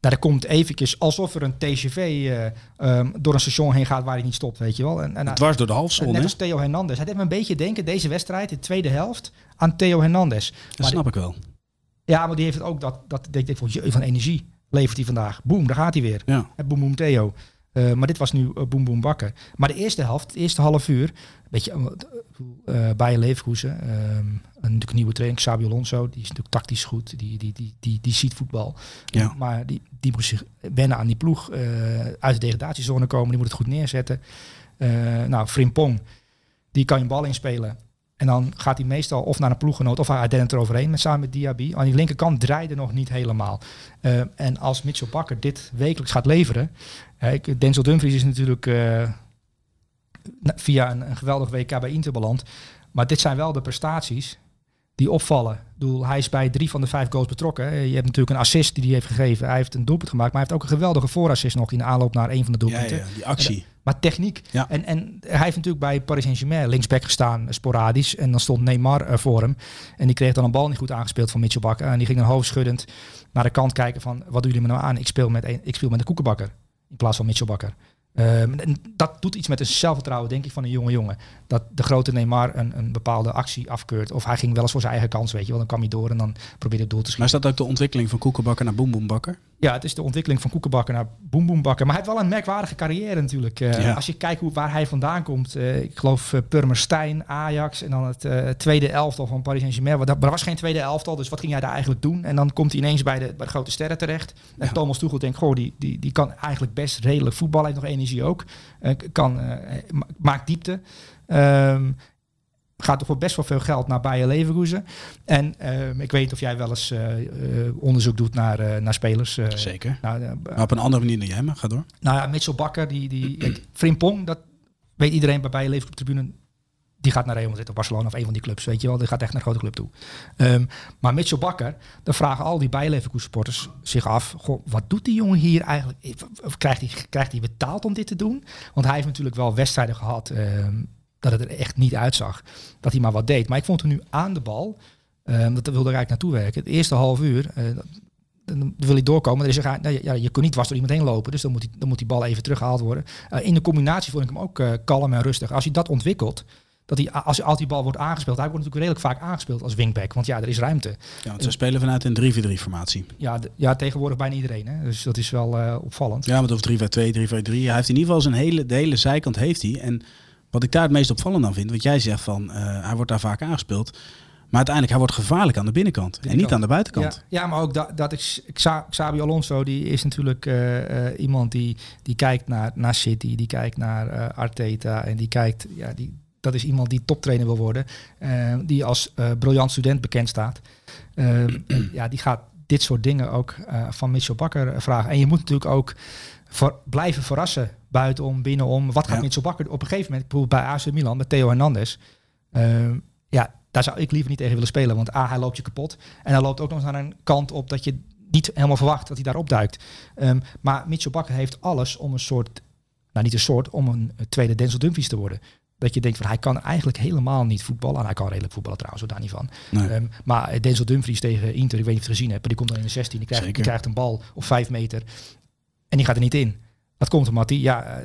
daar komt eventjes alsof er een TGV eh, ehm, door een station heen gaat waar hij niet stopt, weet je wel. En, en, Dwars door de halfzone, net als Theo Hernandez. Hij deed me een beetje denken, deze wedstrijd, de tweede helft, aan Theo Hernandez. Dat maar snap ik wel. Ja, maar die heeft het ook dat, dat, ik denk jee, van energie. Levert hij vandaag. Boom, daar gaat hij weer. Ja. Hè, Boom Boom Theo. Eh, maar dit was nu uh, Boom Boom Bakker. Maar de eerste helft, het eerste half uur, weet je, uh, bij Leverkusen, een natuurlijk nieuwe trainer, Xabi Alonso, die is natuurlijk tactisch goed, die, die, die, die, die ziet voetbal. Ja. Maar die, die moet zich wennen aan die ploeg, uit de degradatiezone komen, die moet het goed neerzetten. Nou, Frimpong, die kan je bal inspelen. En dan gaat hij meestal of naar een ploeggenoot of hij dent eroverheen met samen met Diaby. Aan die linkerkant draaide nog niet helemaal. Uh, en als Mitchell Bakker dit wekelijks gaat leveren. Uh, Denzel Dumfries is natuurlijk uh, via een, een, geweldig WK bij Inter beland. Maar dit zijn wel de prestaties die opvallen. Ik bedoel, hij is bij drie van de vijf goals betrokken. Je hebt natuurlijk een assist die hij heeft gegeven. Hij heeft een doelpunt gemaakt, maar hij heeft ook een geweldige voorassist nog in de aanloop naar een van de doelpunten. Ja, ja die actie. Maar techniek. Ja. En, en hij heeft natuurlijk bij Paris Saint-Germain linksback gestaan, sporadisch. En dan stond Neymar uh, voor hem. En die kreeg dan een bal niet goed aangespeeld van Mitchell Bakker. En die ging dan hoofdschuddend naar de kant kijken van... wat doen jullie me nou aan? Ik speel met, een, ik speel met een koekenbakker in plaats van Mitchell Bakker. Um, en dat doet iets met het zelfvertrouwen, denk ik, van een jonge jongen. Dat de grote Neymar een, een bepaalde actie afkeurt. Of hij ging wel eens voor zijn eigen kans, weet je wel. Dan kwam hij door en dan probeerde hij het door te schieten. Maar is dat ook de ontwikkeling van Koekenbakker naar Boemboembakker? Ja, het is de ontwikkeling van Koekenbakker naar Boemboembakker. Maar hij heeft wel een merkwaardige carrière natuurlijk. Uh, Ja. Als je kijkt hoe, waar hij vandaan komt. Uh, ik geloof uh, Purmerstein, Ajax en dan het tweede elftal van Paris Saint-Germain. Maar er was geen tweede elftal, dus wat ging hij daar eigenlijk doen? En dan komt hij ineens bij de, bij de grote sterren terecht. En Ja. Thomas Tuchel denkt, goh, die, die, die kan eigenlijk best redelijk voetballen. Heeft nog energie ook. Kan, ma- maakt diepte. Um, gaat toch voor best wel veel geld naar Bayer Leverkusen. En uh, ik weet of jij wel eens uh, uh, onderzoek doet naar, uh, naar spelers. Zeker. Nou, Maar op een andere manier dan jij, maar ga door. nou ja, Mitchell Bakker, die, die kijk, Frimpong, dat weet iedereen bij Bayer Leverkusen tribune. Die gaat naar Real Madrid of Barcelona of een van die clubs, weet je wel. Die gaat echt naar een grote club toe. Um, maar Mitchell Bakker, dan vragen al die Bayer Leverkusen supporters zich af... Goh, wat doet die jongen hier eigenlijk? Of krijgt hij, krijgt hij betaald om dit te doen? Want hij heeft natuurlijk wel wedstrijden gehad... Um, dat het er echt niet uitzag. Dat hij maar wat deed. Maar ik vond hem nu aan de bal... Um, dat wilde er eigenlijk naartoe werken. Het eerste half uur... Uh, dan wil hij doorkomen. Er is een, nou ja, je kunt niet dwars door iemand heen lopen. Dus dan moet, die, dan moet die bal even teruggehaald worden. Uh, in de combinatie vond ik hem ook uh, kalm en rustig. Als hij dat ontwikkelt, dat hij, als, als die bal wordt aangespeeld, hij wordt natuurlijk redelijk vaak aangespeeld als wingback. Want ja, er is ruimte. Ja, want ze spelen vanuit een 3-4-3 formatie. Ja, de, ja, tegenwoordig bijna iedereen. Hè? Dus dat is wel uh, opvallend. Ja, maar of 3-4-2, 3-4-3. Hij heeft in ieder geval zijn hele, de hele zijkant heeft hij. En wat ik daar het meest opvallend aan vind, wat jij zegt van, uh, hij wordt daar vaak aangespeeld. Maar uiteindelijk, hij wordt gevaarlijk aan de binnenkant, binnenkant. en niet aan de buitenkant. Ja, ja maar ook dat, dat is, Xabi Alonso, die is natuurlijk uh, uh, iemand die, die kijkt naar, naar City, die kijkt naar Arteta en die kijkt, ja, die, dat is iemand die toptrainer wil worden, die als briljant student bekend staat. Uh, ja, die gaat dit soort dingen ook van Mitchell Bakker vragen. En je moet natuurlijk ook voor, blijven verrassen, buitenom, binnenom. Wat gaat ja. Mitchell Bakker op een gegeven moment, bijvoorbeeld bij AC Milan, met Theo Hernandez. Uh, ja, daar zou ik liever niet tegen willen spelen, want A, hij loopt je kapot. En hij loopt ook nog eens naar een kant op dat je niet helemaal verwacht dat hij daar opduikt. Um, maar Mitchell Bakker heeft alles om een soort, nou niet een soort, om een tweede Denzel Dumfries te worden. Dat je denkt van hij kan eigenlijk helemaal niet voetballen. En hij kan redelijk voetballen trouwens, daar niet van. Nee. Um, maar Denzel Dumfries tegen Inter, ik weet niet of je het gezien hebt, maar die komt dan in de 16, die krijgt, die krijgt een bal op 5 meter en die gaat er niet in. Dat komt omdat hij, ja,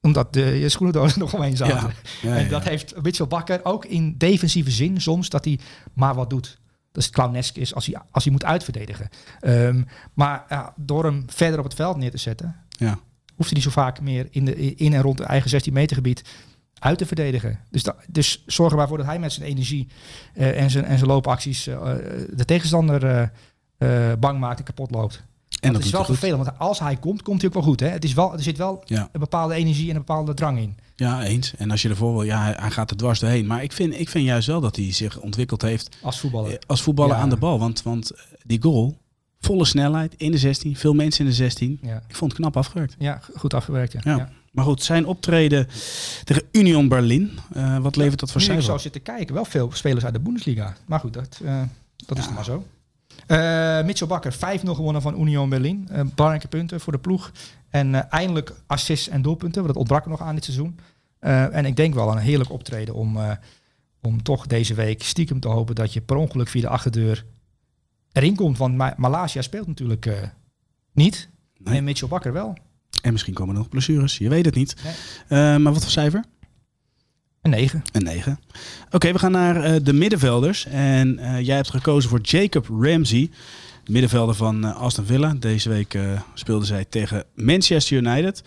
omdat de je schoenendoos nog omheen zaten. Ja. Ja, en dat heeft Mitchell Bakker ook in defensieve zin soms, dat hij maar wat doet. Dat is clownesk is als hij, als hij moet uitverdedigen. Um, maar ja, door hem verder op het veld neer te zetten, ja. hoeft hij niet zo vaak meer in, de, in en rond het eigen 16 meter gebied uit te verdedigen. Dus, da, dus zorg er maar voor dat hij met zijn energie uh, en, zijn, en zijn loopacties uh, de tegenstander uh, bang maakt en kapot loopt. En dat is wel vervelend, want als hij komt, komt hij ook wel goed. Hè? Het is wel, er zit wel ja. een bepaalde energie en een bepaalde drang in. Ja, eens. En als je ervoor wil, ja, hij gaat er dwars doorheen. Maar ik vind, ik vind juist wel dat hij zich ontwikkeld heeft. Als voetballer. Als voetballer ja. aan de bal. Want, want die goal, volle snelheid in de 16, veel mensen in de 16. Ja. Ik vond het knap afgewerkt. Ja, goed afgewerkt. Ja. Maar goed, zijn optreden tegen Union Berlin, uh, wat levert dat voor cijfer? Ik zou zitten kijken, wel veel spelers uit de Bundesliga. Maar goed, dat, uh, dat is maar zo. Uh, Mitchell Bakker, 5-0 gewonnen van Union Berlin. Uh, belangrijke punten voor de ploeg. En uh, eindelijk assists en doelpunten, want dat ontbrak er nog aan dit seizoen. en ik denk wel een heerlijk optreden om, om toch deze week stiekem te hopen dat je per ongeluk via de achterdeur erin komt. Want Ma Malaysia speelt natuurlijk niet. Nee. En Mitchell Bakker wel. En misschien komen er nog blessures, je weet het niet. Nee. maar wat voor cijfer? Een 9. Een 9. Oké, okay, we gaan naar uh, de middenvelders. En uh, jij hebt gekozen voor Jacob Ramsey. middenvelder van eh, Aston Villa. Deze week speelden zij tegen Manchester United.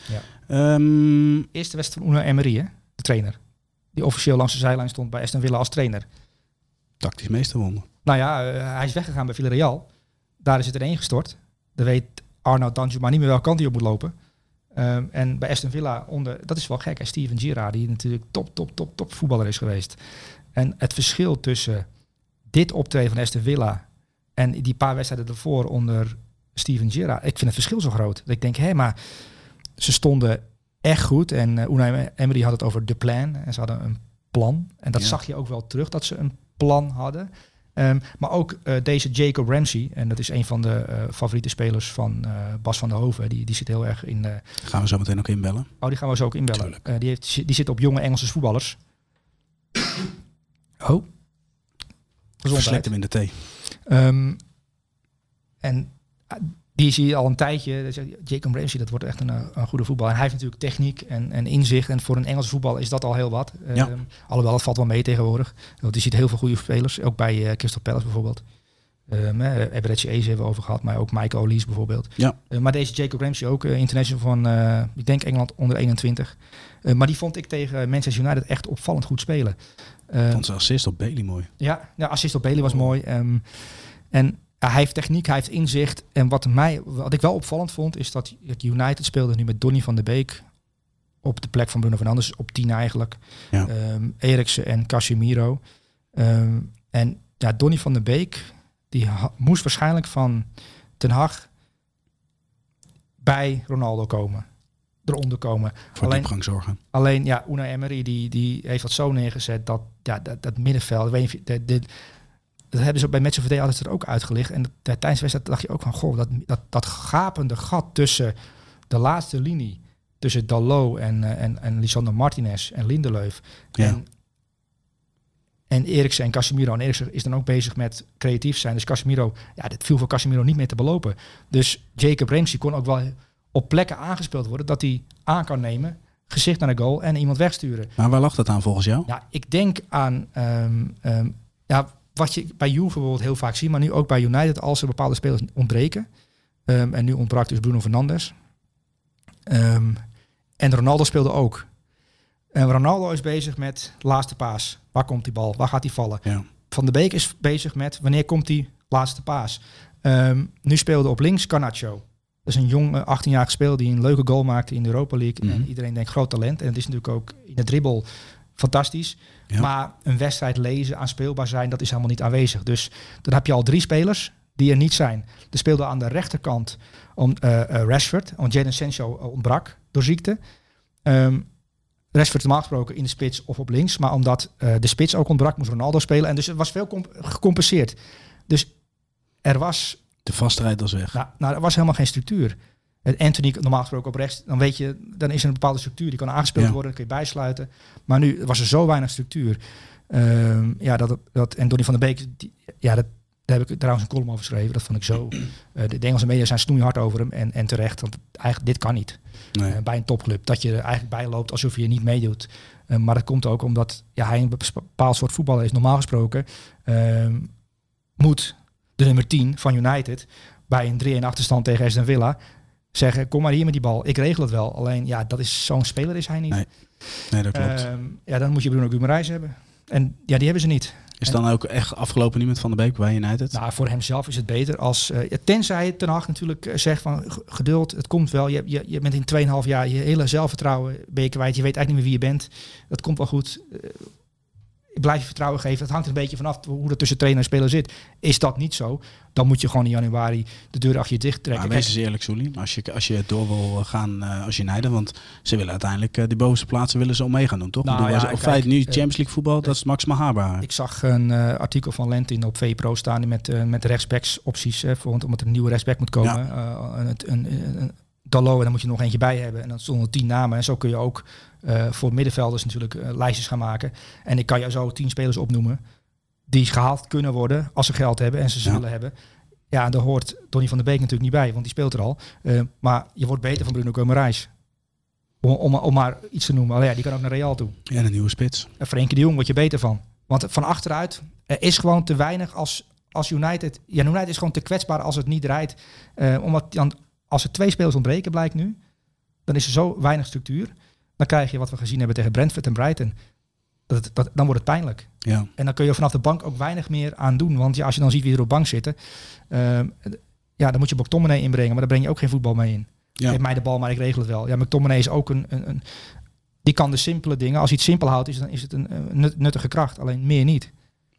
Ja. Um, Eerste wedstrijd van Una Emery, hè? de trainer. Die officieel langs de zijlijn stond bij Aston Villa als trainer. Tactisch meesterwonder. Nou ja, hij is weggegaan bij Villarreal. Daar is het erin gestort. Dan weet Arnoud Danjuma niet meer welke kant hij op moet lopen. Um, en bij Aston Villa onder, dat is wel gek, hè? Steven Gerrard, die natuurlijk top, top, top, top voetballer is geweest. En het verschil tussen dit optreden van Aston Villa en die paar wedstrijden ervoor onder Steven Gerrard, ik vind het verschil zo groot. Dat ik denk, hé, maar ze stonden echt goed. En uh, Unai Emery had het over de plan. En ze hadden een plan. En dat zag je ook wel terug, dat ze een plan hadden. Um, maar ook uh, deze Jacob Ramsey, en dat is een van de uh, favoriete spelers van uh, Bas van der Hoven, die, die zit heel erg in. gaan we zo meteen ook inbellen? Oh, die gaan we zo ook inbellen. die, heeft, die zit op jonge Engelse voetballers. Oh. Verslecht hem in de thee. Um, en die zie je al een tijdje. Jacob Ramsey, dat wordt echt een, een goede voetbal. En hij heeft natuurlijk techniek en, en inzicht. En voor een Engelse voetbal is dat al heel wat. Ja. Um, alhoewel, het valt wel mee tegenwoordig. Want je ziet heel veel goede spelers. Ook bij uh, Crystal Palace bijvoorbeeld. Um, Eberechi Eze hebben we over gehad. Maar ook Michael Olise bijvoorbeeld. Ja. Uh, maar deze Jacob Ramsey ook uh, international van, ik denk Engeland onder 21. maar die vond ik tegen Manchester United echt opvallend goed spelen. vond zijn assist op Bailey mooi. Ja, ja assist op Bailey was oh. mooi. Um, en ja, hij heeft techniek, hij heeft inzicht. En wat, mij, wat ik wel opvallend vond, is dat United speelde nu met Donny van de Beek op de plek van Bruno Fernandes, op 10 eigenlijk. Ja. Um, Eriksen en Casemiro. Um, en ja, Donny van de Beek, die moest waarschijnlijk van Ten Hag bij Ronaldo komen. Eronder komen. Voor alleen, diepgang zorgen. Alleen, ja, Unai Emery, die, die heeft dat zo neergezet dat ja, dat, dat middenveld, weet je, de, de, dat hebben ze bij Match of the Day altijd er ook uitgelicht. En tijdens de wedstrijd dacht je ook van, goh, dat, dat, dat gapende gat tussen de laatste linie, tussen Dalot en, uh, en, en Lisandro Martinez en Lindelöf. Ja. En, en Eriksen en Casemiro. En Eriksen is dan ook bezig met creatief zijn. Dus Casemiro, ja, dit viel voor Casemiro niet meer te belopen. Dus Jacob Ramsey kon ook wel op plekken aangespeeld worden dat hij aan kan nemen, gezicht naar de goal en iemand wegsturen. Maar waar lag dat aan volgens jou? Ja, ik denk aan um, um, ja, wat je bij Juve bijvoorbeeld heel vaak ziet, maar nu ook bij United, als er bepaalde spelers ontbreken. Um, en nu ontbrak dus Bruno Fernandes. Um, en Ronaldo speelde ook. En Ronaldo is bezig met laatste paas. Waar komt die bal? Waar gaat die vallen? Ja. Van de Beek is bezig met wanneer komt die laatste paas. Um, nu speelde op links Carnaccio. Dat is een jong 18-jarige speler die een leuke goal maakte in de Europa League. Mm -hmm. En iedereen denkt groot talent. En het is natuurlijk ook in de dribbel fantastisch. Ja. Maar een wedstrijd lezen, aanspeelbaar zijn, dat is helemaal niet aanwezig. Dus dan heb je al drie spelers die er niet zijn. Er speelde aan de rechterkant om, uh, Rashford, want Jadon Sancho ontbrak door ziekte. Um, Rashford normaal gesproken in de spits of op links. Maar omdat uh, de spits ook ontbrak, moest Ronaldo spelen. En dus het was veel gecompenseerd. Dus er was... De vastheid was weg. Nou, nou, er was helemaal geen structuur. Anthony normaal gesproken op rechts, dan weet je, dan is er een bepaalde structuur die kan aangespeeld ja. worden, dan kun je bijsluiten. Maar nu was er zo weinig structuur. Um, ja, dat, dat, en Donny van der Beek, die, ja, dat, daar heb ik trouwens een column over geschreven. Dat vond ik zo. Uh, de, de Engelse media zijn snoeihard over hem en, en terecht, want eigenlijk dit kan niet. Nee. Uh, bij een topclub, dat je er eigenlijk bij loopt alsof je niet meedoet. Uh, maar dat komt ook omdat ja, hij een bepaald soort voetballer is. Normaal gesproken moet de nummer 10 van United bij een 3-1 achterstand tegen Aston Villa zeggen, kom maar hier met die bal. Ik regel het wel. Alleen, ja, dat is zo'n speler is hij niet. Nee, nee dat klopt. Uh, ja, dan moet je Bruno Guimaraes hebben. En ja, die hebben ze niet. Is dan ook echt afgelopen met Van der Beek bij United? Nou, voor hemzelf is het beter als... Uh, tenzij Ten Hag natuurlijk uh, zegt van geduld, het komt wel. Je, je, je bent in 2,5 jaar je hele zelfvertrouwen ben je kwijt. Je weet eigenlijk niet meer wie je bent. Dat komt wel goed. Uh, ik blijf je vertrouwen geven. Het hangt er een beetje vanaf hoe dat tussen trainer en speler zit. Is dat niet zo, dan moet je gewoon in januari de deur achter je dicht trekken. Maar wees eens eerlijk, Soelie. Als je, als je door wil gaan uh, als United, want ze willen uiteindelijk uh, die bovenste plaatsen willen ze om mee gaan doen, toch? Nou, ja, of feit nu Champions League voetbal, dat is maximaal haalbaar. Ik zag een artikel van Lentin op VPRO staan met, met rechtsbacks opties, voor, omdat er een nieuwe rechtsback moet komen. Ja. een, een, een, Dallo en dan moet je nog eentje bij hebben. En dan stonden tien namen. En zo kun je ook uh, voor middenvelders natuurlijk uh, lijstjes gaan maken. En ik kan jou zo tien spelers opnoemen die gehaald kunnen worden als ze geld hebben en ze ja. zullen hebben. Ja, daar hoort Donny van der Beek natuurlijk niet bij, want die speelt er al. Uh, maar je wordt beter van Bruno Guimaraes. Om, om, om maar iets te noemen. Allee, ja, die kan ook naar Real toe. En een nieuwe spits. En Frenkie de Jong word je beter van. Want van achteruit, er is gewoon te weinig als, als United... Ja, United is gewoon te kwetsbaar als het niet. Eh, omdat dan, als er twee spelers ontbreken, blijkt nu... dan is er zo weinig structuur. Dan krijg je wat we gezien hebben tegen Brentford en Brighton. Dat, dan wordt het pijnlijk. Ja. En dan kun je vanaf de bank ook weinig meer aan doen. Want ja, als je dan ziet wie er op bank zitten... ehm, ja, dan moet je McTominay inbrengen. Maar daar breng je ook geen voetbal mee in. Ja. Geef mij de bal, maar ik regel het wel. Ja, McTominay is ook een, een, een... Die kan de simpele dingen... Als hij het simpel houdt, is, dan is het een, een nut- nuttige kracht. Alleen meer niet.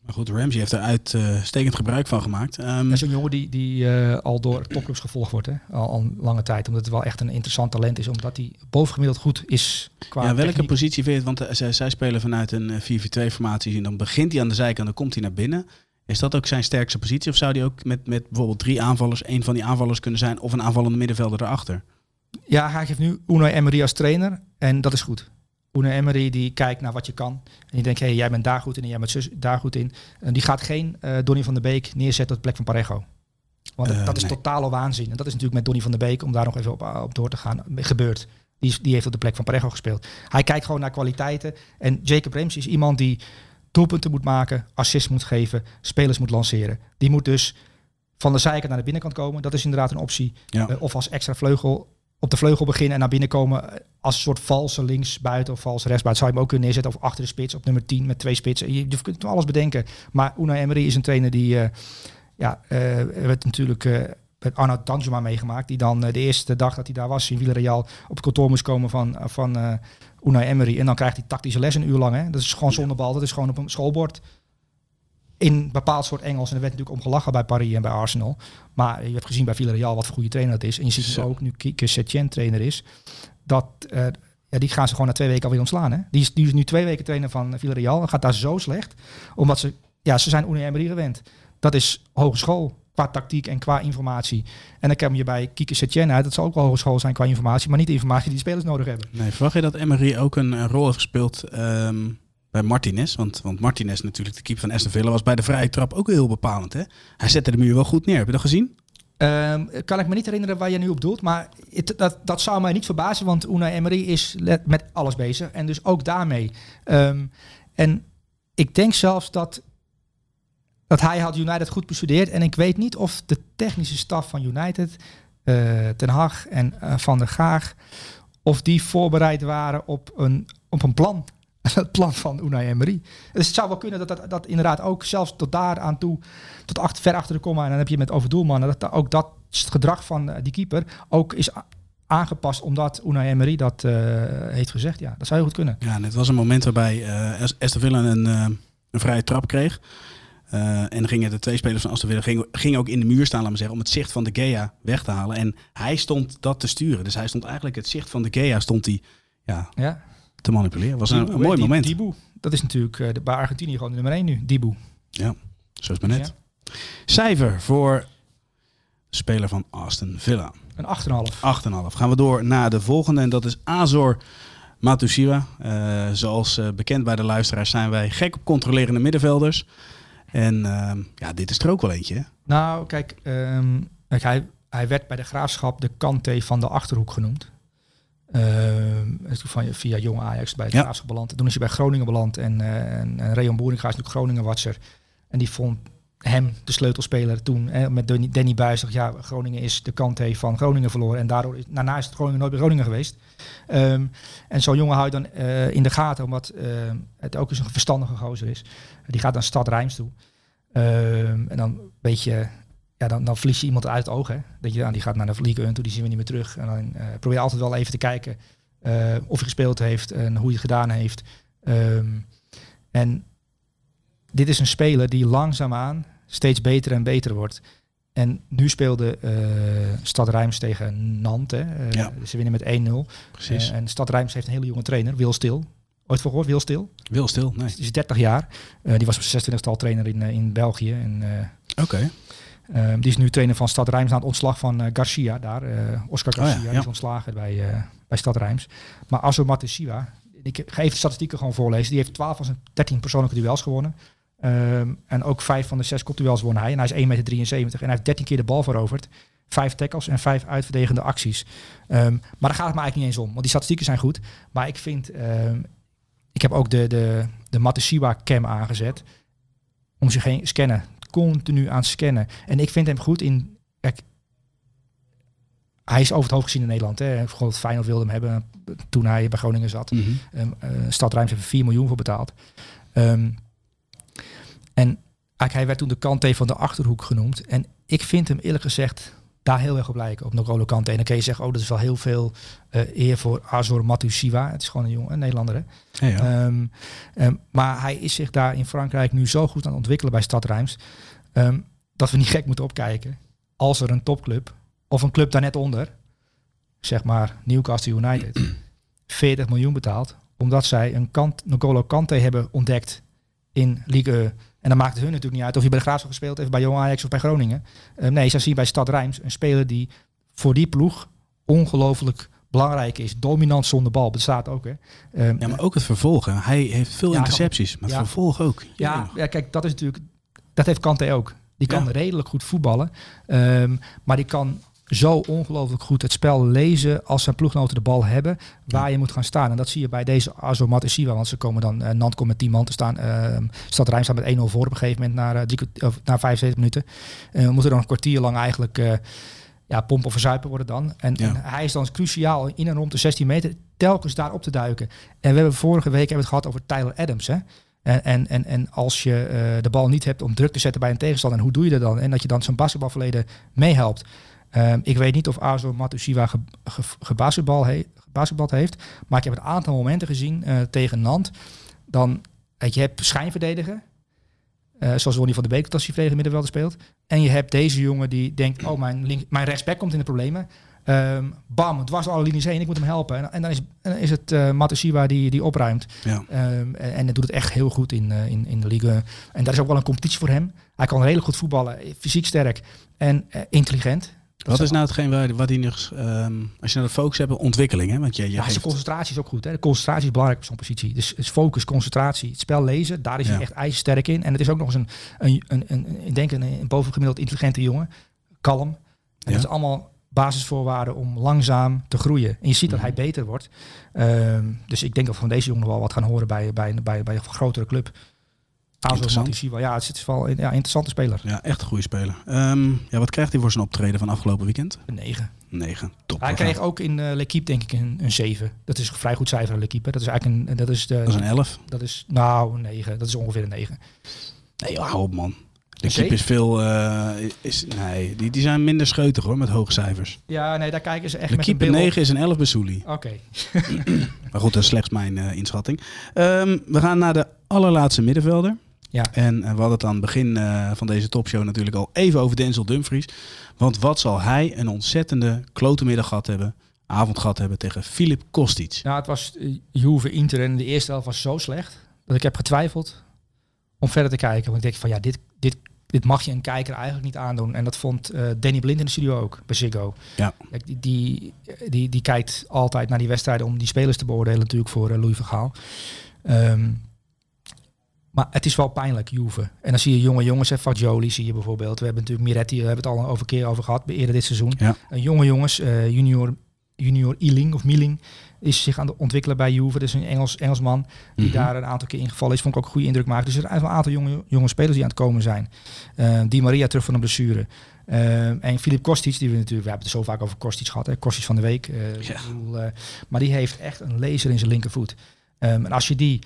Maar goed, Ramsey heeft er uitstekend gebruik van gemaakt. Ehm, Dat is een jongen die, die eh, al door topclubs gevolgd wordt. Hè? Al, al een lange tijd. Omdat het wel echt een interessant talent is. Omdat hij bovengemiddeld goed is qua ja, welke techniek. positie vind je het? Want eh, zij, zij spelen vanuit een eh, 4-4-2-formatie. En dan begint hij aan de zijkant en dan komt hij naar binnen. Is dat ook zijn sterkste positie? Of zou hij ook met, met bijvoorbeeld drie aanvallers, één van die aanvallers kunnen zijn? Of een aanvallende middenvelder erachter? Ja, hij heeft nu Unai Emery als trainer. En dat is goed. Unai Emery die kijkt naar wat je kan. En die denkt, hé, hey, jij bent daar goed in en jij bent zus, daar goed in. En die gaat geen eh Donny van der Beek neerzetten op de plek van Parejo. Want dat, Eh, dat is nee. totale waanzin. En dat is natuurlijk met Donny van der Beek, om daar nog even op, op door te gaan, gebeurd. Die, die heeft op de plek van Parejo gespeeld. Hij kijkt gewoon naar kwaliteiten. En Jacob Ramsey is iemand die doelpunten moet maken, assists moet geven, spelers moet lanceren. Die moet dus van de zijkant naar de binnenkant komen. Dat is inderdaad een optie. Ja. Eh, of als extra vleugel op de vleugel beginnen en naar binnen komen eh, als een soort valse linksbuiten of valse rechtsbuiten. Zou je hem ook kunnen neerzetten of achter de spits op nummer 10 met twee spitsen. Je, je kunt alles bedenken. Maar Unai Emery is een trainer die, eh, ja, eh werd natuurlijk eh met Arnoud Danjuma meegemaakt. Die dan de eerste dag dat hij daar was in Villarreal op het kantoor moest komen van, van Unai Emery. En dan krijgt hij tactische les een uur lang. Hè. Dat is gewoon zonder bal. Dat is gewoon op een schoolbord. In een bepaald soort Engels. En er werd natuurlijk om gelachen bij Paris en bij Arsenal. Maar je hebt gezien bij Villarreal wat voor goede trainer dat is. En je ziet ook, nu Kike Setien trainer is, dat... eh, ja, die gaan ze gewoon na twee weken alweer ontslaan. Hè? Die, is, die is nu twee weken trainer van Villarreal. En gaat daar zo slecht. Omdat ze... Ja, ze zijn Unai Emery gewend. Dat is hogeschool qua tactiek en qua informatie. En dan kom je bij Kike Setien uit. Dat zal ook wel hogeschool zijn qua informatie. Maar niet de informatie die de spelers nodig hebben. Nee, verwacht je dat Emery ook een, rol heeft gespeeld ehm, bij Martinez? Want, want Martinez natuurlijk, de keeper van Aston Villa, was bij de vrije trap ook heel bepalend. Hè? Hij zette de muur wel goed neer. Heb je dat gezien? Ehm, kan ik me niet herinneren waar je nu op doelt. Maar het, dat, dat zou mij niet verbazen. Want Unai Emery is met alles bezig. En dus ook daarmee. Ehm, en ik denk zelfs dat, dat hij had United goed bestudeerd. En ik weet niet of de technische staf van United, eh, Ten Hag en eh, Van der Gaag... of die voorbereid waren op een, op een plan. Het plan van Unai Emery. Dus het zou wel kunnen dat dat, dat inderdaad ook zelfs tot daar aan toe, tot achter, ver achter de komma, en dan heb je met over doelmannen, dat da- ook dat gedrag van eh, die keeper ook is aangepast omdat Unai Emery dat eh, heeft gezegd. Ja, dat zou heel goed kunnen. Ja, en het was een moment waarbij As- Aston Villa een, een vrije trap kreeg. Eh, en dan gingen de twee spelers van Aston Villa gingen, gingen ook in de muur staan, laat maar zeggen, om het zicht van de Gea weg te halen. En hij stond dat te sturen. Dus hij stond eigenlijk het zicht van de Gea stond hij, ja, Ja. Te manipuleren. was een, Dibu, een hè, mooi moment. Dibu, dat is natuurlijk eh, de, bij Argentinië gewoon nummer 1 nu. Dibu. Ja, zo is het maar net. Cijfer voor speler van Aston Villa. Een 8,5. 8,5. Gaan we door naar de volgende en dat is Azor Matusiwa. Eh, zoals eh, bekend bij de luisteraars zijn wij gek op controlerende middenvelders. En ehm, ja, dit is er ook wel eentje. hè? Nou, kijk, ehm, kijk hij, hij werd bij de graafschap de Kante van de Achterhoek genoemd. Toen van, via Jong Ajax bij het Ja. graafschap beland. Toen is hij bij Groningen beland. En, eh en, en Reon Boeringa is natuurlijk Groningen-watcher. En die vond hem de sleutelspeler toen hè, met Danny, Danny Buijs. Ja, Groningen is de Kante van Groningen verloren. En daardoor is, daarna is het Groningen nooit bij Groningen geweest. Ehm, en zo'n jongen hou je dan eh, in de gaten, omdat ehm, het ook eens een verstandige gozer is. Die gaat naar Stad Rijms toe. En dan een beetje, ja, dan, dan verlies je iemand uit het oog. Hè? Dat je, ja, die gaat naar de League 1 toe, die zien we niet meer terug. En dan eh, probeer je altijd wel even te kijken eh, of hij gespeeld heeft en hoe hij het gedaan heeft. Ehm, en dit is een speler die langzaamaan steeds beter en beter wordt. En nu speelde eh, Stad Rijms tegen Nantes. Ja. Ze winnen met 1-0. Precies. En Stad Rijms heeft een hele jonge trainer, Wil Stil. Ooit voor gehoord, Wil Stil? Wil stil? Nee. Die is 30 jaar. Die was op 26 al trainer in, in België. En, Oké. Eh, die is nu trainer van Stad Rijms na het ontslag van eh, Garcia daar. eh, Oscar Oh ja, Garcia, ja. die is ontslagen bij, eh, bij Stad Rijms. Maar Azo Matesiwa, ik ga even de statistieken gewoon voorlezen. Die heeft 12 van zijn 13 persoonlijke duels gewonnen. Ehm, en ook vijf van de zes kopduels won hij. En hij is 1,73 meter. En hij heeft 13 keer de bal veroverd. Vijf tackles en vijf uitverdedigende acties. Ehm, maar daar gaat het me eigenlijk niet eens om. Want die statistieken zijn goed. Maar ik vind... ehm, ik heb ook de, de, de Matesiwa cam aangezet. Om zich heen scannen. Continu aan het scannen. En ik vind hem goed in... Kijk, hij is over het hoofd gezien in Nederland. Hè. Het Feyenoord wilde hem hebben toen hij bij Groningen zat. Mhm. Um, uh, Stad Rijms heeft er 4 miljoen voor betaald. Ehm, en hij werd toen de Kante van de Achterhoek genoemd. En ik vind hem eerlijk gezegd daar heel erg op lijken, op N'Golo Kante. En dan kun je zeggen, oh, dat is wel heel veel eh, eer voor Azor Matusiwa. Het is gewoon een jongen, een Nederlander. Hè? Ja, ja. Ehm, ehm, maar hij is zich daar in Frankrijk nu zo goed aan het ontwikkelen bij Stad Rijms. ehm, dat we niet gek moeten opkijken als er een topclub of een club daar net onder, zeg maar Newcastle United, 40 miljoen betaalt. Omdat zij een kant, N'Golo Kante hebben ontdekt in Ligue 1. En dan maakt het hun natuurlijk niet uit of je bij de Graafschap gespeeld heeft, bij Jong Ajax of bij Groningen. Eh, nee, zij zien bij Stad Rijms een speler die voor die ploeg ongelooflijk belangrijk is. Dominant zonder bal, bestaat ook. Hè. Ehm, ja, maar ook het vervolg. hè. Hij heeft veel Ja, intercepties, maar het ja. vervolg ook. Ja, ja, kijk, dat is natuurlijk. Dat heeft Kante ook. Die kan redelijk goed voetballen. ehm, maar die kan zo ongelooflijk goed het spel lezen als zijn ploeggenoten de bal hebben waar je moet gaan staan. En dat zie je bij deze Azomat want ze komen dan, eh Nant komt met 10 man te staan. ehm Stad Rijm staat met 1-0 voor op een gegeven moment na, eh, drie, kwart- of, na 75 minuten. En we moeten dan een kwartier lang eigenlijk eh, ja, pompen of verzuipen worden dan. En, Ja. en hij is dan cruciaal in en rond de 16 meter telkens daar op te duiken. En we hebben vorige week hebben we het gehad over Tyler Adams. Hè? En, en, en, en als je eh, de bal niet hebt om druk te zetten bij een tegenstander, en hoe doe je dat dan? En dat je dan zijn basketbalverleden meehelpt. Ehm, ik weet niet of Azo Matusiwa ge, ge, he, gebasketbald heeft, maar ik heb een aantal momenten gezien eh, tegen Nant. Dan, je, hebt schijnverdedigen, eh, zoals Ronnie van de Beek als hij middenvelder speelt. En je hebt deze jongen die denkt, oh mijn, link, mijn rechtsback komt in de problemen. Ehm, bam, dwars alle linies heen, ik moet hem helpen. En, en dan is, dan is het eh Matusiwa die, die opruimt. Ja. Ehm, en, en hij doet het echt heel goed in, eh, in, in de liga. En daar is ook wel een competitie voor hem. Hij kan redelijk goed voetballen, fysiek sterk en intelligent. Wat is nou hetgeen waar, wat hij nog, ehm, als je naar de focus hebt, ontwikkeling, hè? Want je, je Ja, geeft- zijn concentratie is ook goed. Hè. De concentratie is belangrijk op zo'n positie. Dus, dus focus, concentratie, het spel lezen, daar is Ja. hij echt ijzersterk in. En het is ook nog eens een, een, een, een, ik denk een, een bovengemiddeld intelligente jongen. Kalm. En Ja. dat is allemaal basisvoorwaarden om langzaam te groeien. En je ziet dat Mhm. hij beter wordt. Ehm, dus ik denk dat we van deze jongen wel wat gaan horen bij, bij, bij, bij een grotere club. Azo Interessant. Matusiwa. Ja, het is wel een ja, interessante speler. ja, echt een goede speler. Ehm, ja, wat krijgt hij voor zijn optreden van afgelopen weekend? Een 9. 9. Top. Hij kreeg ook in uh, L'Equipe denk ik een, een 7. Dat is een vrij goed cijfer, L'Equipe. Dat is eigenlijk een, dat is de, Dat is een 11. Dat is, nou, een 9. Dat is ongeveer een 9. Nee, joh, hou op man. De keep is veel... eh, is, nee, die, die zijn minder scheutig hoor, met hoge cijfers. Ja, nee, daar kijken ze echt De met een keeper bril op. 9 is een 11 bij. Oké. Maar goed, dat is slechts mijn eh, inschatting. Ehm, we gaan naar de allerlaatste middenvelder. Ja. En eh, we hadden het aan het begin eh, van deze topshow natuurlijk al even over Denzel Dumfries. Want wat zal hij een ontzettende klote middag gehad hebben, avond gehad hebben tegen Filip Kostic. Nou, het was uh, Juve Inter en de eerste helft was zo slecht dat ik heb getwijfeld om verder te kijken. Want ik denk van ja, dit, dit, dit mag je een kijker eigenlijk niet aandoen. En dat vond eh, Danny Blind in de studio ook bij Ziggo. Ja. Die, die, die, die kijkt altijd naar die wedstrijden om die spelers te beoordelen natuurlijk voor eh, Louis van Gaal. Ehm, maar het is wel pijnlijk, Juve. En dan zie je jonge jongens, hè, Fagioli zie je bijvoorbeeld. We hebben natuurlijk Miretti, we hebben het al over keer over gehad, eerder dit seizoen. Ja. Eh, jonge jongens, eh, junior, junior Ealing of Mieling is zich aan het ontwikkelen bij Juve. Dat is een Engels, Engelsman die Mhm. daar een aantal keer ingevallen is. Vond ik ook een goede indruk maken. Dus er zijn een aantal jonge, jonge spelers die aan het komen zijn. Eh, Di Maria terug van een blessure. Eh, en Filip Kostic, die we natuurlijk, we hebben het zo vaak over Kostic gehad. Hè? Kostic van de week. Ja. ik bedoel, maar die heeft echt een laser in zijn linkervoet. Ehm, en als je die,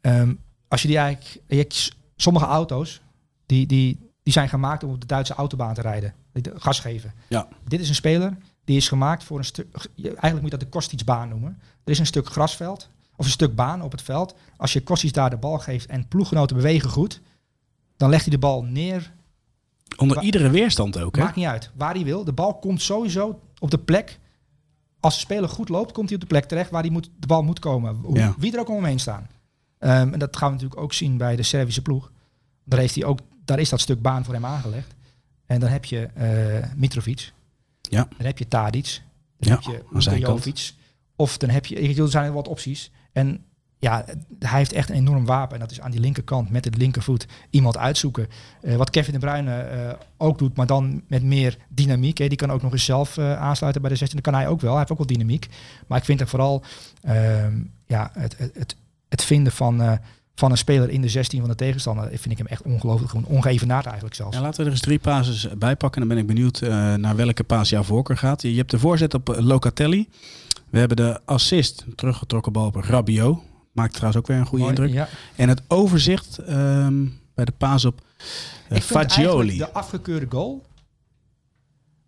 ehm, als je die eigenlijk, je hebt sommige auto's, die, die, die zijn gemaakt om op de Duitse autobaan te rijden. Gas geven. Ja. Dit is een speler die is gemaakt voor een stuk, eigenlijk moet je dat de Kostic-baan noemen. Er is een stuk grasveld, of een stuk baan op het veld. Als je Kostic daar de bal geeft en ploeggenoten bewegen goed, dan legt hij de bal neer Onder Wa- iedere weerstand ook, hè? Maakt niet uit waar hij wil. De bal komt sowieso op de plek. Als de speler goed loopt, komt hij op de plek terecht waar hij moet, de bal moet komen. Hoe, Ja. Wie er ook om hem heen staan. Ehm, en dat gaan we natuurlijk ook zien bij de Servische ploeg. Daar, heeft hij ook, daar is dat stuk baan voor hem aangelegd. En dan heb je eh, Mitrovic. Ja. Dan heb je Tadic. Dan Ja, heb je Jovic. Of dan heb je... Er zijn wat opties. En ja, hij heeft echt een enorm wapen. En dat is aan die linkerkant met het linkervoet iemand uitzoeken. Eh, wat Kevin de Bruyne eh, ook doet, maar dan met meer dynamiek. Hè. Die kan ook nog eens zelf aansluiten bij de 16. Dat kan hij ook wel. Hij heeft ook wel dynamiek. Maar ik vind er vooral ehm, ja, het, het, het, het vinden van, eh, van een speler in de 16 van de tegenstander, vind ik hem echt ongelooflijk. Gewoon ongeëvenaard eigenlijk zelfs. Ja, laten we er eens drie pases bij pakken. Dan ben ik benieuwd uh, naar welke paas jouw voorkeur gaat. Je hebt de voorzet op Locatelli. We hebben de assist, teruggetrokken bal op Rabiot. Maakt trouwens ook weer een goede Mooi, indruk. Ja. En het overzicht ehm, bij de paas op uh, Ik vind eigenlijk Fagioli. de afgekeurde goal,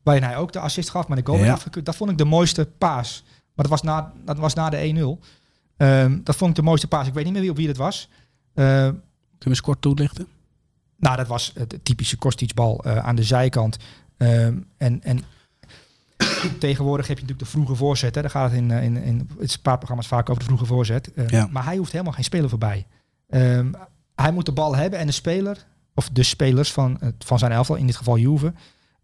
waarin hij ook de assist gaf, maar de goal Ja. werd afgekeurd, dat vond ik de mooiste paas. Maar dat was na, dat was na de 1-0. Ehm, dat vond ik de mooiste paas. Ik weet niet meer wie, op wie dat was. Ehm, Kunnen we eens kort toelichten? Nou, dat was het typische Kostic-bal eh, aan de zijkant. Ehm, en, en tegenwoordig heb je natuurlijk de vroege voorzet. Hè. Daar gaat het in, eh, in, in het spaarprogramma's vaak over de vroege voorzet. Ja. Maar hij hoeft helemaal geen speler voorbij. Hij moet de bal hebben en de speler, of de spelers van, van zijn elftal, in dit geval Juve,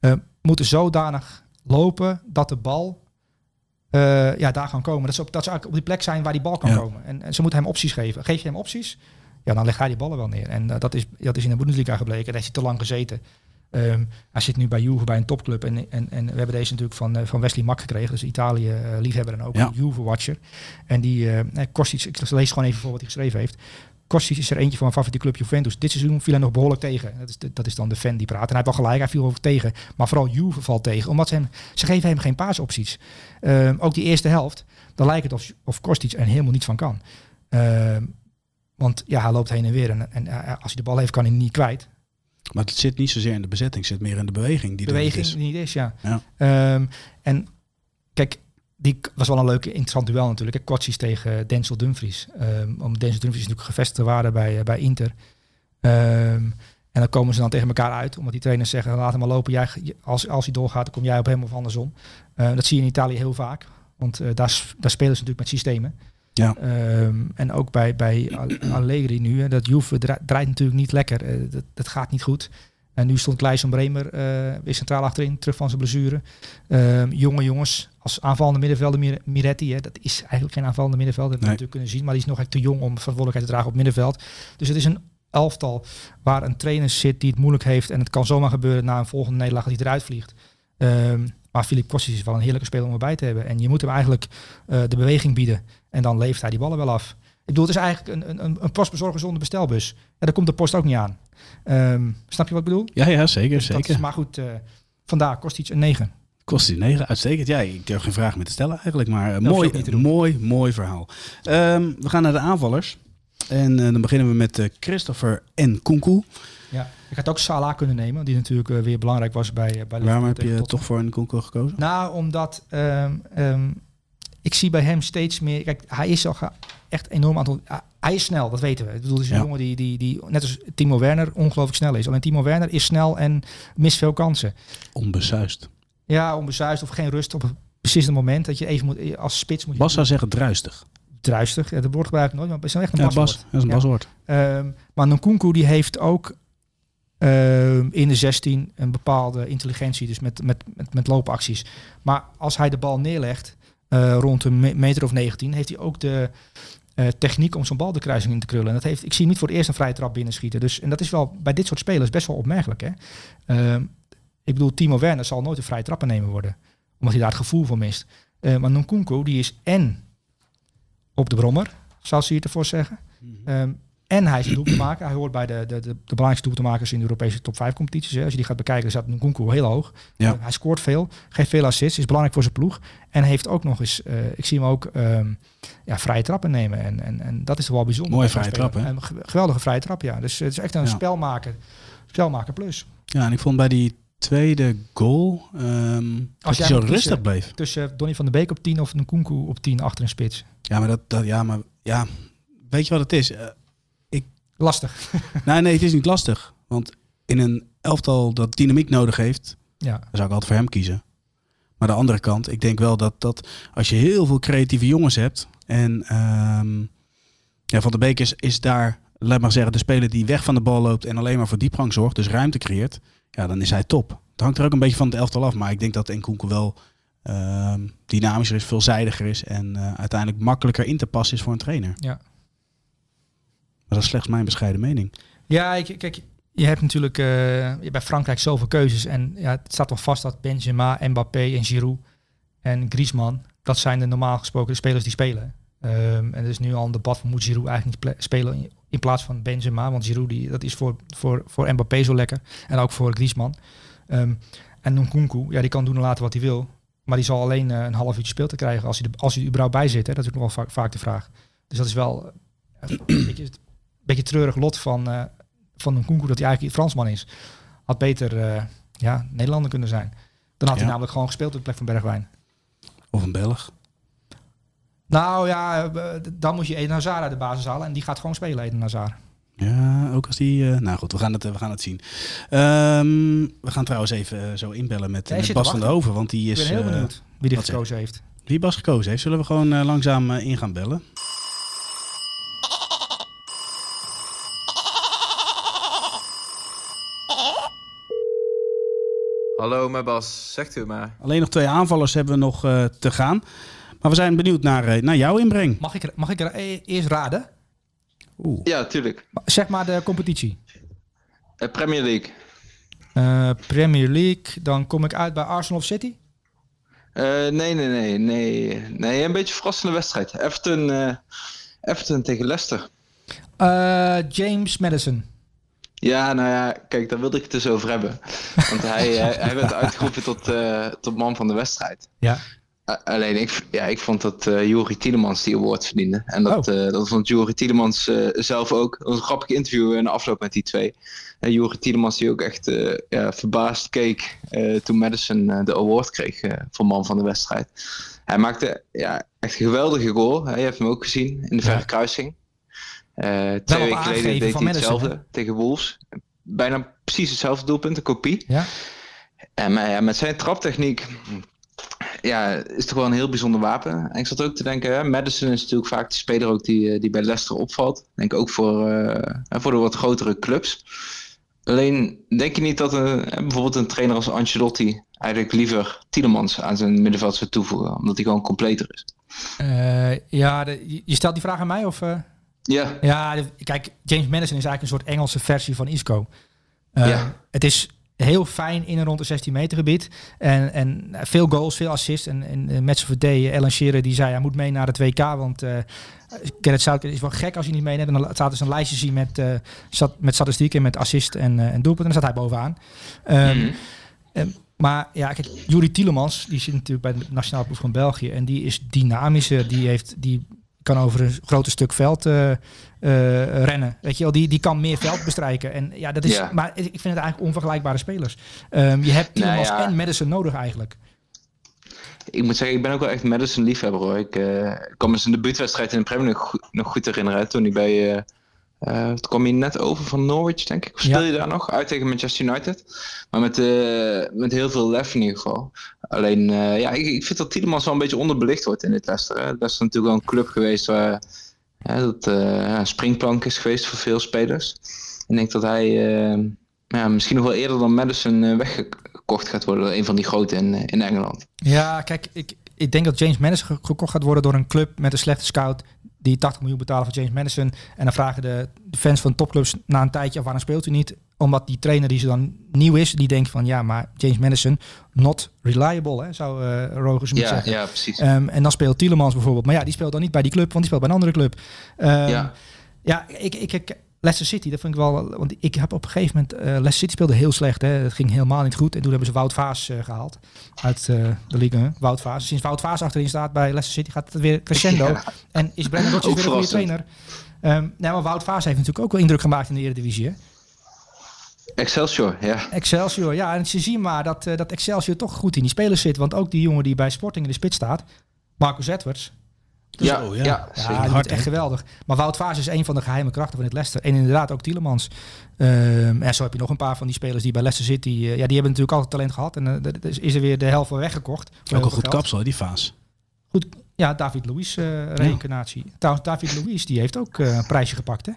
eh, moeten zodanig lopen dat de bal eh, ja, daar kan komen. Dat ze, op, dat ze op die plek zijn waar die bal kan Ja. komen. En, en ze moeten hem opties geven. Geef je hem opties, ja, dan legt hij die ballen wel neer. En eh, dat, is, dat is in de Bundesliga gebleken. Daar heeft hij te lang gezeten. Ehm, hij zit nu bij Juve, bij een topclub. En, en, en we hebben deze natuurlijk van, eh, van Wesley Mak gekregen. Dus Italië eh, liefhebber en ook Ja. een Juve-watcher. En die, eh, Kostic, ik lees gewoon even voor wat hij geschreven heeft. Kostic is er eentje van mijn favoriete club Juventus. Dit seizoen viel hij nog behoorlijk tegen. Dat is, de- dat is dan de fan die praat. En hij heeft wel gelijk, hij viel over tegen. Maar vooral Juve valt tegen. Omdat ze, hem, ze geven hem geen paasopties. Ehm, ook die eerste helft, dan lijkt het of, of Kostic er helemaal niets van kan. Ehm, want ja, hij loopt heen en weer. En, en eh, als hij de bal heeft, kan hij niet kwijt. Maar het zit niet zozeer in de bezetting, het zit meer in de beweging die er beweging niet is. die niet is, ja. Ja. Ehm, en kijk, die was wel een leuke, interessant duel natuurlijk. hè. Kotsis tegen Denzel Dumfries. Ehm om Denzel Dumfries natuurlijk gevestigd te waren bij, eh, bij Inter. Ehm, en dan komen ze dan tegen elkaar uit. Omdat die trainers zeggen, laat hem maar lopen. Jij, als, als hij doorgaat, dan kom jij op hem of andersom. Eh, dat zie je in Italië heel vaak. Want eh, daar, daar spelen ze natuurlijk met systemen. Ja. En ook bij, bij Al- Allegri nu. hè, Dat Juve dra- draait natuurlijk niet lekker. Eh, dat, dat gaat niet goed. En nu stond Kleison Bremer weer centraal achterin, terug van zijn blessure. Jonge jongens, als aanvallende middenvelder Mir- Miretti, hè, dat is eigenlijk geen aanvallende middenvelder, dat Nee. natuurlijk kunnen zien, maar die is nog echt te jong om verantwoordelijkheid te dragen op middenveld. Dus het is een elftal waar een trainer zit die het moeilijk heeft en het kan zomaar gebeuren na een volgende nederlaag dat hij eruit vliegt. Ehm, maar Filip Kostic is wel een heerlijke speler om erbij te hebben. En je moet hem eigenlijk eh, de beweging bieden. En dan leeft hij die ballen wel af. Ik bedoel, het is eigenlijk een, een, een postbezorger zonder bestelbus. En daar komt de post ook niet aan. Ehm, snap je wat ik bedoel? Ja, ja, zeker, Dus dat zeker. is maar goed, eh, vandaar kost iets een 9. Kost die 9, uitstekend. Ja, ik durf geen vraag meer te stellen eigenlijk, maar ook mooi, mooi, mooi verhaal. Ehm, we gaan naar de aanvallers. En eh, dan beginnen we met eh, Christopher en Kunku. Ja. Ik had ook Salah kunnen nemen, die natuurlijk eh, weer belangrijk was bij, eh, bij Waarom Liverpool heb tegen je toch voor een Kunku gekozen? Nou, omdat ehm, ehm, ik zie bij hem steeds meer... Kijk, hij is al echt enorm aantal... hij is snel, dat weten we. Ik bedoel, het is een Ja. jongen die, die, die, net als Timo Werner, ongelooflijk snel is. Alleen Timo Werner is snel en mist veel kansen. Onbesuist. Ja, onbezuist of geen rust op precies het moment dat je even moet... Als spits moet je... Bas zou zeggen druistig. druistig. Ja, dat woord gebruik ik nooit, maar het is echt een Ja, baswoord. Bas, dat is een Ja. baswoord. Ehm, maar Nkunku die heeft ook ehm, in de 16 een bepaalde intelligentie, dus met, met, met, met loopacties. Maar als hij de bal neerlegt eh, rond een me- meter of 19, heeft hij ook de eh, techniek om zo'n bal de kruising in te krullen. En dat heeft, ik zie niet voor het eerst een vrije trap binnenschieten. Dus, en dat is wel bij dit soort spelers best wel opmerkelijk. Hè? Ehm, ik bedoel, Timo Werner zal nooit een vrije trappen nemen worden. Omdat hij daar het gevoel voor mist. Eh, maar Nkunku die is en op de brommer, zal ze hier ervoor zeggen. Ehm, en hij is een doelpuntmaker. Hij hoort bij de, de, de, de belangrijkste doelpuntmakers in de Europese top 5 competities. Hè. Als je die gaat bekijken, dan staat Nkunku heel hoog. Ja. Eh, hij scoort veel, geeft veel assists, is belangrijk voor zijn ploeg. En heeft ook nog eens, eh, ik zie hem ook ehm, ja, vrije trappen nemen. En, en, en dat is wel bijzonder. Mooie vrije speler. trap, hè? Een ge- geweldige vrije trap, ja. Dus het is echt een Ja. spelmaker. Spelmaker plus. Ja, en ik vond bij die tweede goal ehm jij hij zo rustig bleef. Tussen Donny van der Beek op 10 of Nkunku op 10 achter een spits. Ja, maar dat, dat ja, maar ja, weet je wat het is? Eh, Lastig. nee, nee, het is niet lastig. Want in een elftal dat dynamiek nodig heeft, Ja. dan zou ik altijd voor hem kiezen. Maar de andere kant, ik denk wel dat, dat als je heel veel creatieve jongens hebt en ehm, ja, Van der Beek is, is daar, laat maar zeggen, de speler die weg van de bal loopt en alleen maar voor diepgang zorgt, dus ruimte creëert, ja, dan is hij top. Het hangt er ook een beetje van het elftal af, maar ik denk dat Nkunku wel ehm, dynamischer is, veelzijdiger is en eh, uiteindelijk makkelijker in te passen is voor een trainer. Ja. Maar dat is slechts mijn bescheiden mening. Ja, ik, kijk, je hebt natuurlijk eh, bij Frankrijk zoveel keuzes. En ja, het staat toch vast dat Benzema, Mbappé en Giroud en Griezmann, dat zijn de normaal gesproken de spelers die spelen. Ehm, en er is nu al een debat van moet Giroud eigenlijk niet spelen in, plaats van Benzema. Want Giroud, die, dat is voor, voor, voor Mbappé zo lekker. En ook voor Griezmann. Ehm, en Nkunku, ja, die kan doen en laten wat hij wil. Maar die zal alleen eh, een half uurtje speel te krijgen als hij, er, als hij er überhaupt bij zit. Hè. Dat is ook nog wel vaak, vaak de vraag. Dus dat is wel eh, een beetje, een beetje treurig lot van, eh van Nkunku dat hij eigenlijk Fransman is. Had beter ja, Nederlander kunnen zijn. Dan had Ja. hij namelijk gewoon gespeeld op de plek van Bergwijn. Of een Belg. Nou ja, eh, dan moet je Eden Hazard uit de basis halen. En die gaat gewoon spelen, Eden Hazard. Ja, ook als die... eh, nou goed, we gaan het, we gaan het zien. Ehm, we gaan trouwens even eh, zo inbellen met, met Bas van der. Hoven. Want die Ik is... ben heel benieuwd wie zeg- gekozen heeft. wie Bas gekozen heeft. Zullen we gewoon langzaam in gaan bellen? Hallo, mijn Bas. Zegt u maar. Alleen nog twee aanvallers hebben we nog eh, te gaan. Maar we zijn benieuwd naar, eh, naar jouw inbreng. Mag ik mag ik er e- eerst raden? Oeh. Ja, tuurlijk. Zeg maar de competitie. Eh, Premier League. Eh, Premier League, dan kom ik uit bij Arsenal of City. Eh, nee, nee, nee, nee. Nee, een beetje verrassende wedstrijd. Everton, eh, Everton tegen Leicester. Eh, James Madison. Ja, nou ja, kijk, daar wilde ik het dus over hebben. Want hij, hij, hij werd uitgeroepen tot, eh, tot man van de wedstrijd. Ja. Alleen, ik, ja, ik vond dat eh Jori Tielemans die award verdiende. En dat, Oh. eh, dat vond Jori Tielemans eh, zelf ook. Dat was een grappig interview in de afloop met die twee. En Jori Tielemans die ook echt ja, verbaasd keek toen Madison de award kreeg voor man van de wedstrijd. Hij maakte ja, echt een geweldige goal. Hè, Je hebt hem ook gezien in de verre kruising. Twee weken geleden deed hij Madison, hetzelfde tegen Wolves. Bijna precies hetzelfde doelpunt, een kopie. Ja. En maar ja, met zijn traptechniek ja, is toch wel een heel bijzonder wapen. En ik zat ook te denken, hè, Madison is natuurlijk vaak de speler ook die, eh, die bij Leicester opvalt. Ik denk ook voor, eh, voor de wat grotere clubs. Alleen denk je niet dat een, bijvoorbeeld een trainer als Ancelotti eigenlijk liever Tielemans aan zijn middenveld zou toevoegen, omdat hij gewoon completer is. Ja, de- je- stelt die vraag aan mij? Of? Ja, Ja, kijk, James Madison is eigenlijk een soort Engelse versie van Isco. Ja. Het is heel fijn in en rond de 16 meter gebied. En, en veel goals, veel assists. En, en of the Day, Ellen Shearer, die zei hij moet mee naar het WK. Want uh, Gerrit Southgate is wel gek als hij niet meeneemt. En dan staat dus een lijstje zien met, uh, zat, met statistieken, met assist en, uh, en doelpunten. En dan staat hij bovenaan. Um, Mhm. en- maar ja, kijk, Juri Tielemans, die zit natuurlijk bij de nationale ploeg van België. En die is dynamischer. Die, heeft, die kan over een groter stuk veld uh, uh, rennen. Weet je wel, die, die kan meer veld bestrijken. En ja, dat is. Ja. Maar ik vind het eigenlijk onvergelijkbare spelers. Um, je hebt Tielemans Nou ja. en Madison nodig eigenlijk. ik moet zeggen, ik ben ook wel echt Madison liefhebber hoor. Ik eh, ik kan me zijn debuutwedstrijd in de Premier League nog goed herinneren. hè, Toen hij bij, eh, toen kwam hij net over van Norwich, denk ik. Of speel Ja. je daar nog? Uit tegen Manchester United. Maar met, eh, met heel veel lef in ieder geval. Alleen, eh, ja, ik, ik vind dat Tielemans wel een beetje onderbelicht wordt in dit Leicester. Hè. Leicester is natuurlijk wel een club geweest waar ja, dat ja, springplank is geweest voor veel spelers. Ik denk dat hij ja, misschien nog wel eerder dan Madison weggekocht gaat worden. Een van die grote in, in Engeland. Ja, kijk, ik, ik denk dat James Madison ge- gekocht gaat worden door een club met een slechte scout. Die 80 miljoen betalen voor James Madison. En dan vragen de, de fans van topclubs na een tijdje af waarom speelt u niet. Omdat die trainer die ze dan nieuw is, die denkt van ja, maar James Madison, not reliable, hè, zou uh, Roger Smit Ja, zeggen. ja, precies. Um, en dan speelt Tielemans bijvoorbeeld. Maar ja, die speelt dan niet bij die club, want die speelt bij een andere club. Um, Ja. ja, ik, ik, ik, Leicester City, dat vind ik wel... Want ik heb op een gegeven moment... Uh, Leicester City speelde heel slecht. Hè. Het ging helemaal niet goed. En toen hebben ze Wout Vaas uh, gehaald uit uh, de Ligue 1. Wout Vaas. Sinds Wout Vaas achterin staat bij Leicester City gaat het weer crescendo. Ja. En is Brendan Rodgers weer een goede trainer. Um, nou, maar Wout Vaas heeft natuurlijk ook wel indruk gemaakt in de Eredivisie. Hè? Excelsior, ja. Excelsior, ja. En ze zien maar dat, dat Excelsior toch goed in die spelers zit. Want ook die jongen die bij Sporting in de spits staat, Marcus Edwards. Dus ja, oh, ja, ja, ja hard, echt geweldig. Maar Wout Vaas is een van de geheime krachten van het Leicester. En inderdaad ook Tielemans. Um, en zo heb je nog een paar van die spelers die bij Leicester City... Uh, ja, die hebben natuurlijk altijd talent gehad. En uh, is er weer de helft van weggekocht. Ook een goed kapsel, die Vaas. Goed, ja, David Luiz uh, reïncarnatie. Ja. David Luiz, die heeft ook uh, een prijsje gepakt, hè?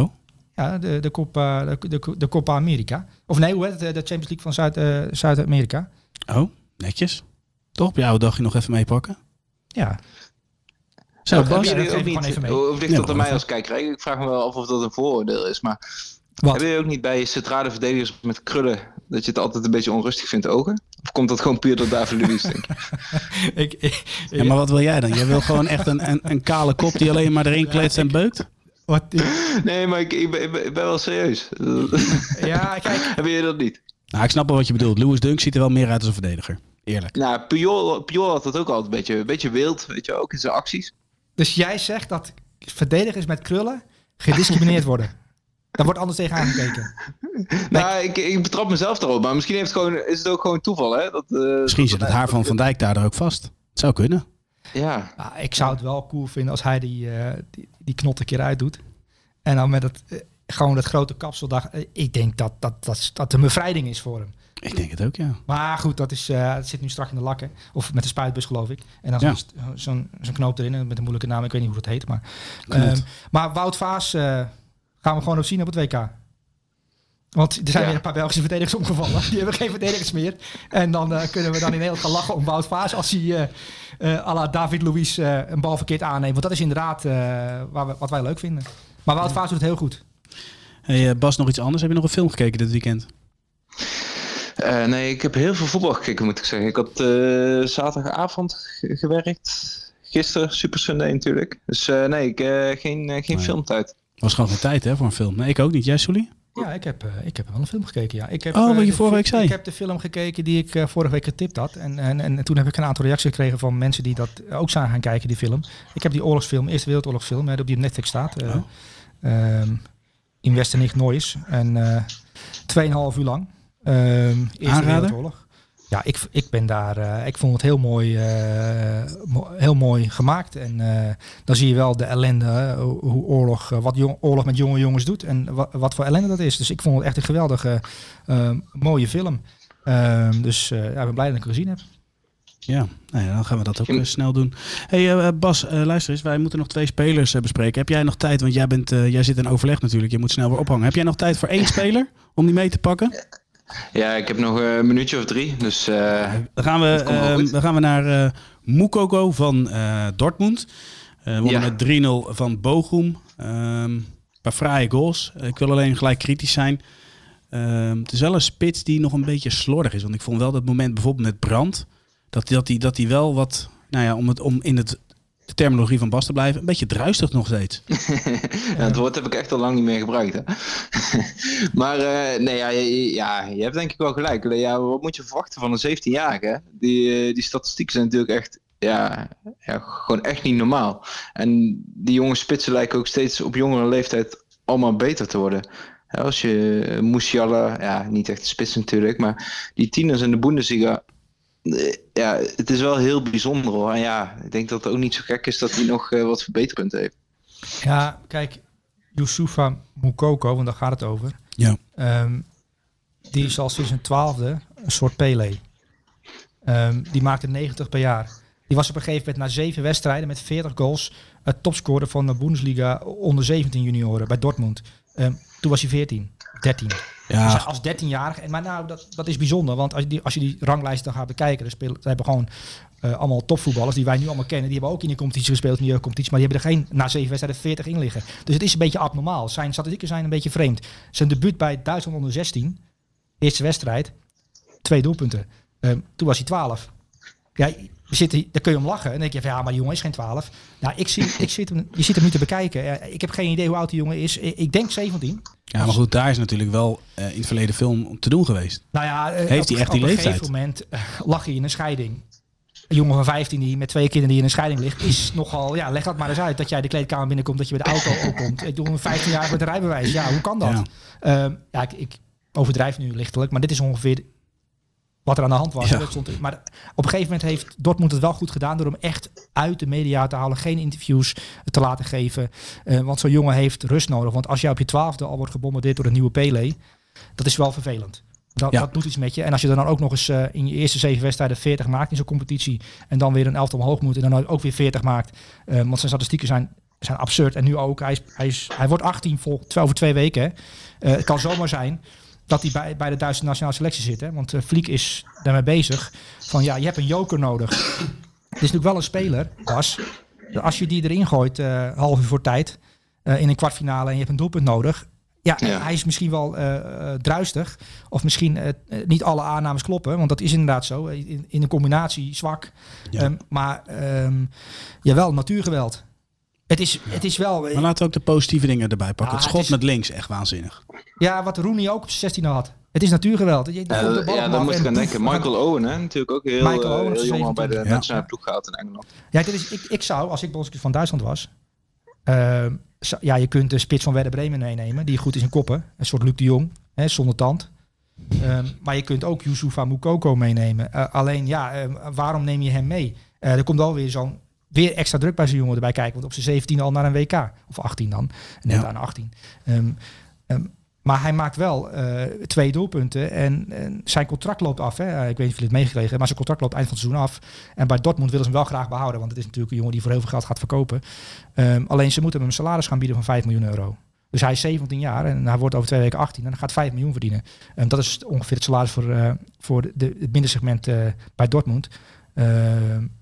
Oh? Ja, de, de, Copa, de, de, de Copa America. Of nee, hoe heet het? De Champions League van Zuid, uh, Zuid-Amerika. Oh, netjes. Toch op jouw dagje nog even meepakken? Ja. Zo, ja, Bas, jullie ook niet, of ligt dat aan mij als kijker? Ik vraag me wel af of dat een vooroordeel is, maar Wat? hebben jullie ook niet bij centrale verdedigers met krullen dat je het altijd een beetje onrustig vindt ogen? Of komt dat gewoon puur door David Luiz, denk ik? ik, ik ja, maar wat wil jij dan? Jij wil gewoon echt een, een, een kale kop die alleen maar erin kletst en beukt? Wat Nee, maar ik, ik, ben, ik ben- wel serieus. ja, kijk. Heb je dat niet? Nou, ik snap wel wat je bedoelt. Louis Dunk ziet er wel meer uit als een verdediger. Eerlijk. Nou, Puyol, Puyol had dat ook altijd een beetje, een beetje wild, weet je, ook in zijn acties. Dus jij zegt dat verdedigers met krullen gediscrimineerd worden. Daar wordt anders tegen aangekeken. Nou, ik, ik betrap mezelf daarop, maar misschien heeft het gewoon, is het ook gewoon toeval, hè? Dat, eh, Misschien zit het haar van Van Dijk daardoor ook vast. Het zou kunnen. Ja, Ja, ik zou het wel cool vinden als hij die, eh, die, die knot een keer uitdoet. En dan met het, eh, gewoon dat grote kapsel. daar- ik denk dat dat, dat dat een bevrijding is voor hem. Ik denk het ook, ja. Maar goed, dat is, eh, het zit nu strak in de lakken. Of met de spuitbus, geloof ik. En dan Ja. zo'n knoop erin, met een moeilijke naam. Ik weet niet hoe het heet. Maar. Ehm, maar Wout Vaas eh, gaan we gewoon ook zien op het WK. Want er zijn Ja. weer een paar Belgische verdedigers omgevallen. Die hebben geen verdedigers meer. En dan eh, kunnen we dan in Nederland gaan lachen om Wout Vaas als hij eh eh, à la David Luiz eh, een bal verkeerd aanneemt. Want dat is inderdaad eh, waar we, wat wij leuk vinden. Maar Wout Vaas doet het heel goed. Hey, eh, Bas, nog iets anders? Heb je nog een film gekeken dit weekend? Eh, nee, ik heb heel veel voetbal gekeken, moet ik zeggen. Ik had eh, zaterdagavond ge- gewerkt. Gisteren, Super Sunday natuurlijk. Dus eh, nee, ik, eh, geen, geen Nee. filmtijd. Was gewoon geen tijd hè, voor een film. Nee, ik ook niet. Jij, Sully? Ja, ik heb, ik heb wel een film gekeken. Ja. Ik heb, Oh, wat je de vorige week zei. Ik heb de film gekeken die ik vorige week getipt had. En, en, en toen heb ik een aantal reacties gekregen van mensen die dat ook zijn gaan kijken, die film. Ik heb die oorlogsfilm, Eerste Wereldoorlogsfilm, hè, die op Netflix staat. eh, Oh. ehm, in Westernicht Noise. En eh 2,5 uur lang. Ehm Eerste Aanrader? Wereldoorlog. Ja, ik, ik ben daar. eh, ik vond het heel mooi, eh, mo- heel mooi gemaakt. En eh, dan zie je wel de ellende, hoe oorlog, wat jong, oorlog met jonge jongens doet. En wat, wat voor ellende dat is. Dus ik vond het echt een geweldige, mooie film. Ehm, dus eh, ja, ik ben blij dat ik hem gezien heb. Ja, nou ja, dan gaan we dat ook snel doen. hey, Bas, luister eens. Wij moeten nog twee spelers bespreken. Heb jij nog tijd? Want jij, bent, eh, jij zit in overleg natuurlijk. Je moet snel weer ophangen. Heb jij nog tijd voor één speler om die mee te pakken? Ja, ik heb nog een minuutje of drie. Dus eh, Dan gaan we, eh, goed. dan gaan we naar eh Mukoko van eh, Dortmund. Eh wonnen Ja. met 3-0 van Bochum. Ehm, een paar fraaie goals. Eh, ik wil alleen gelijk kritisch zijn. Ehm, het is wel een spits die nog een beetje slordig is. Want ik vond wel dat moment bijvoorbeeld met Brand... dat hij dat die, dat die wel wat... Nou ja, om, het, om in het, de terminologie van Bas te blijven... een beetje druistig nog steeds. ja, het woord heb ik echt al lang niet meer gebruikt. Hè? maar eh, nee, ja, ja, je hebt denk ik wel gelijk. Ja, wat moet je verwachten van een 17-jarige? Die, eh, die statistieken zijn natuurlijk echt, ja, gewoon echt niet normaal. En die jonge spitsen lijken ook steeds op jongere leeftijd allemaal beter te worden. Als je eh, Musiala, ja, niet echt spits natuurlijk, maar die tieners in de Bundesliga, ja, het is wel heel bijzonder hoor. En ja, ik denk dat het ook niet zo gek is dat hij nog eh, wat verbeterpunten heeft. Ja, kijk, Youssoufa Moukoko, want daar gaat het over. Ja. Ehm, die is al sinds zijn twaalfde een soort Pele. Ehm, die maakte 90 per jaar. Die was op een gegeven moment na zeven wedstrijden met 40 goals het topscorer van de Bundesliga onder 17 junioren bij Dortmund. Ehm, toen was hij 14, 13. Dus Ja, als 13-jarige. En Maar nou, dat, dat is bijzonder. Want als je die, als je die ranglijst dan gaat bekijken, dan spelen, ze hebben gewoon eh, allemaal topvoetballers die wij nu allemaal kennen. Die hebben ook in de competitie gespeeld, in de jeugdcompetitie. Maar die hebben er geen, na zeven wedstrijden, 40 in liggen. Dus het is een beetje abnormaal. Zijn statistieken zijn een beetje vreemd. Zijn debuut bij Duitsland onder 16, eerste wedstrijd, twee doelpunten. Ehm, toen was hij 12. Ja, zit, daar kun je om lachen. En dan denk je van ja, maar die jongen is geen 12. Nou, ik zie, ik zit hem, je zit hem nu te bekijken. Ik heb geen idee hoe oud die jongen is. Ik denk 17. ja, maar goed, daar is natuurlijk wel eh, in het verleden film te doen geweest. Nou ja, eh, Heeft op, hij echt die op leeftijd? een gegeven moment eh, lag hij in een scheiding. Een jongen van 15 die met twee kinderen die in een scheiding ligt, is nogal. Ja, leg dat maar eens uit. Dat jij de kleedkamer binnenkomt, dat je bij de auto ook komt. Ik doe een 15 jaar met een rijbewijs. Ja, hoe kan dat? Ja. Ja, ja ik, ik overdrijf nu lichtelijk, maar dit is ongeveer wat er aan de hand was. Ja. Dat stond, maar op een gegeven moment heeft Dortmund het wel goed gedaan door hem echt uit de media te halen, geen interviews te laten geven. Eh, want zo'n jongen heeft rust nodig. Want als jij op je twaalfde al wordt gebombardeerd door een nieuwe Pele, dat is wel vervelend. Dat, Ja. dat doet iets met je. En als je dan ook nog eens eh, in je eerste zeven wedstrijden 40 maakt in zo'n competitie. En dan weer een elftal omhoog moet. En dan ook weer 40 maakt. eh, want zijn statistieken zijn, zijn absurd. En nu ook. Hij, is, hij, is, hij wordt 18 vol, over twee weken. Het kan zomaar zijn dat hij bij, bij de Duitse nationale selectie zit. Hè. Want uh, Fliek is daarmee bezig. Van ja, je hebt een joker nodig. Het is natuurlijk wel een speler, Bas. Als je die erin gooit, eh half uur voor tijd. eh, in een kwartfinale en je hebt een doelpunt nodig. Ja, Ja. hij is misschien wel eh, eh, druistig. Of misschien eh, eh, niet alle aannames kloppen. Want dat is inderdaad zo. In, in een combinatie zwak. Ja. Ehm, maar ehm jawel, natuurgeweld. Het is, het is wel... Maar laten we ook de positieve dingen erbij pakken. Het het schot is- met links, echt waanzinnig. Ja, wat Rooney ook op zijn 16 had. Het is natuurgeweld. Je, je Ja, komt de bal ja, daar moet en ik aan poef, denken. gaan- Michael Owen, hè, natuurlijk ook heel, Michael eh, Owen heel jong al bij de 17e. nationale ploeg gehaald in Engeland. Ja, dit is, ik, ik zou, als ik bondscoach van Duitsland was... ehm, zou- ja, je kunt de spits van Werder Bremen meenemen, die goed is in koppen. Een soort Luc de Jong, hè, zonder tand. Ehm, maar je kunt ook Youssoufa Moukoko meenemen. Eh, alleen, ja, ehm, waarom neem je hem mee? Eh, er komt alweer zo'n weer extra druk bij zo'n jongen erbij kijken. Want op zijn 17 al naar een WK. Of 18 dan. Ja. aan 18. Ehm, ehm, maar hij maakt wel eh, twee doelpunten. En, en zijn contract loopt af. Hè. Eh, ik weet niet of jullie het meegekregen. Maar zijn contract loopt eind van het seizoen af. En bij Dortmund willen ze hem wel graag behouden. Want het is natuurlijk een jongen die voor heel veel geld gaat verkopen. Ehm, alleen ze moeten hem een salaris gaan bieden van 5 miljoen euro. Dus hij is 17 jaar en hij wordt over twee weken 18 en dan gaat 5 miljoen verdienen. En dat is ongeveer het salaris voor, eh, voor de, het middensegment bij Dortmund.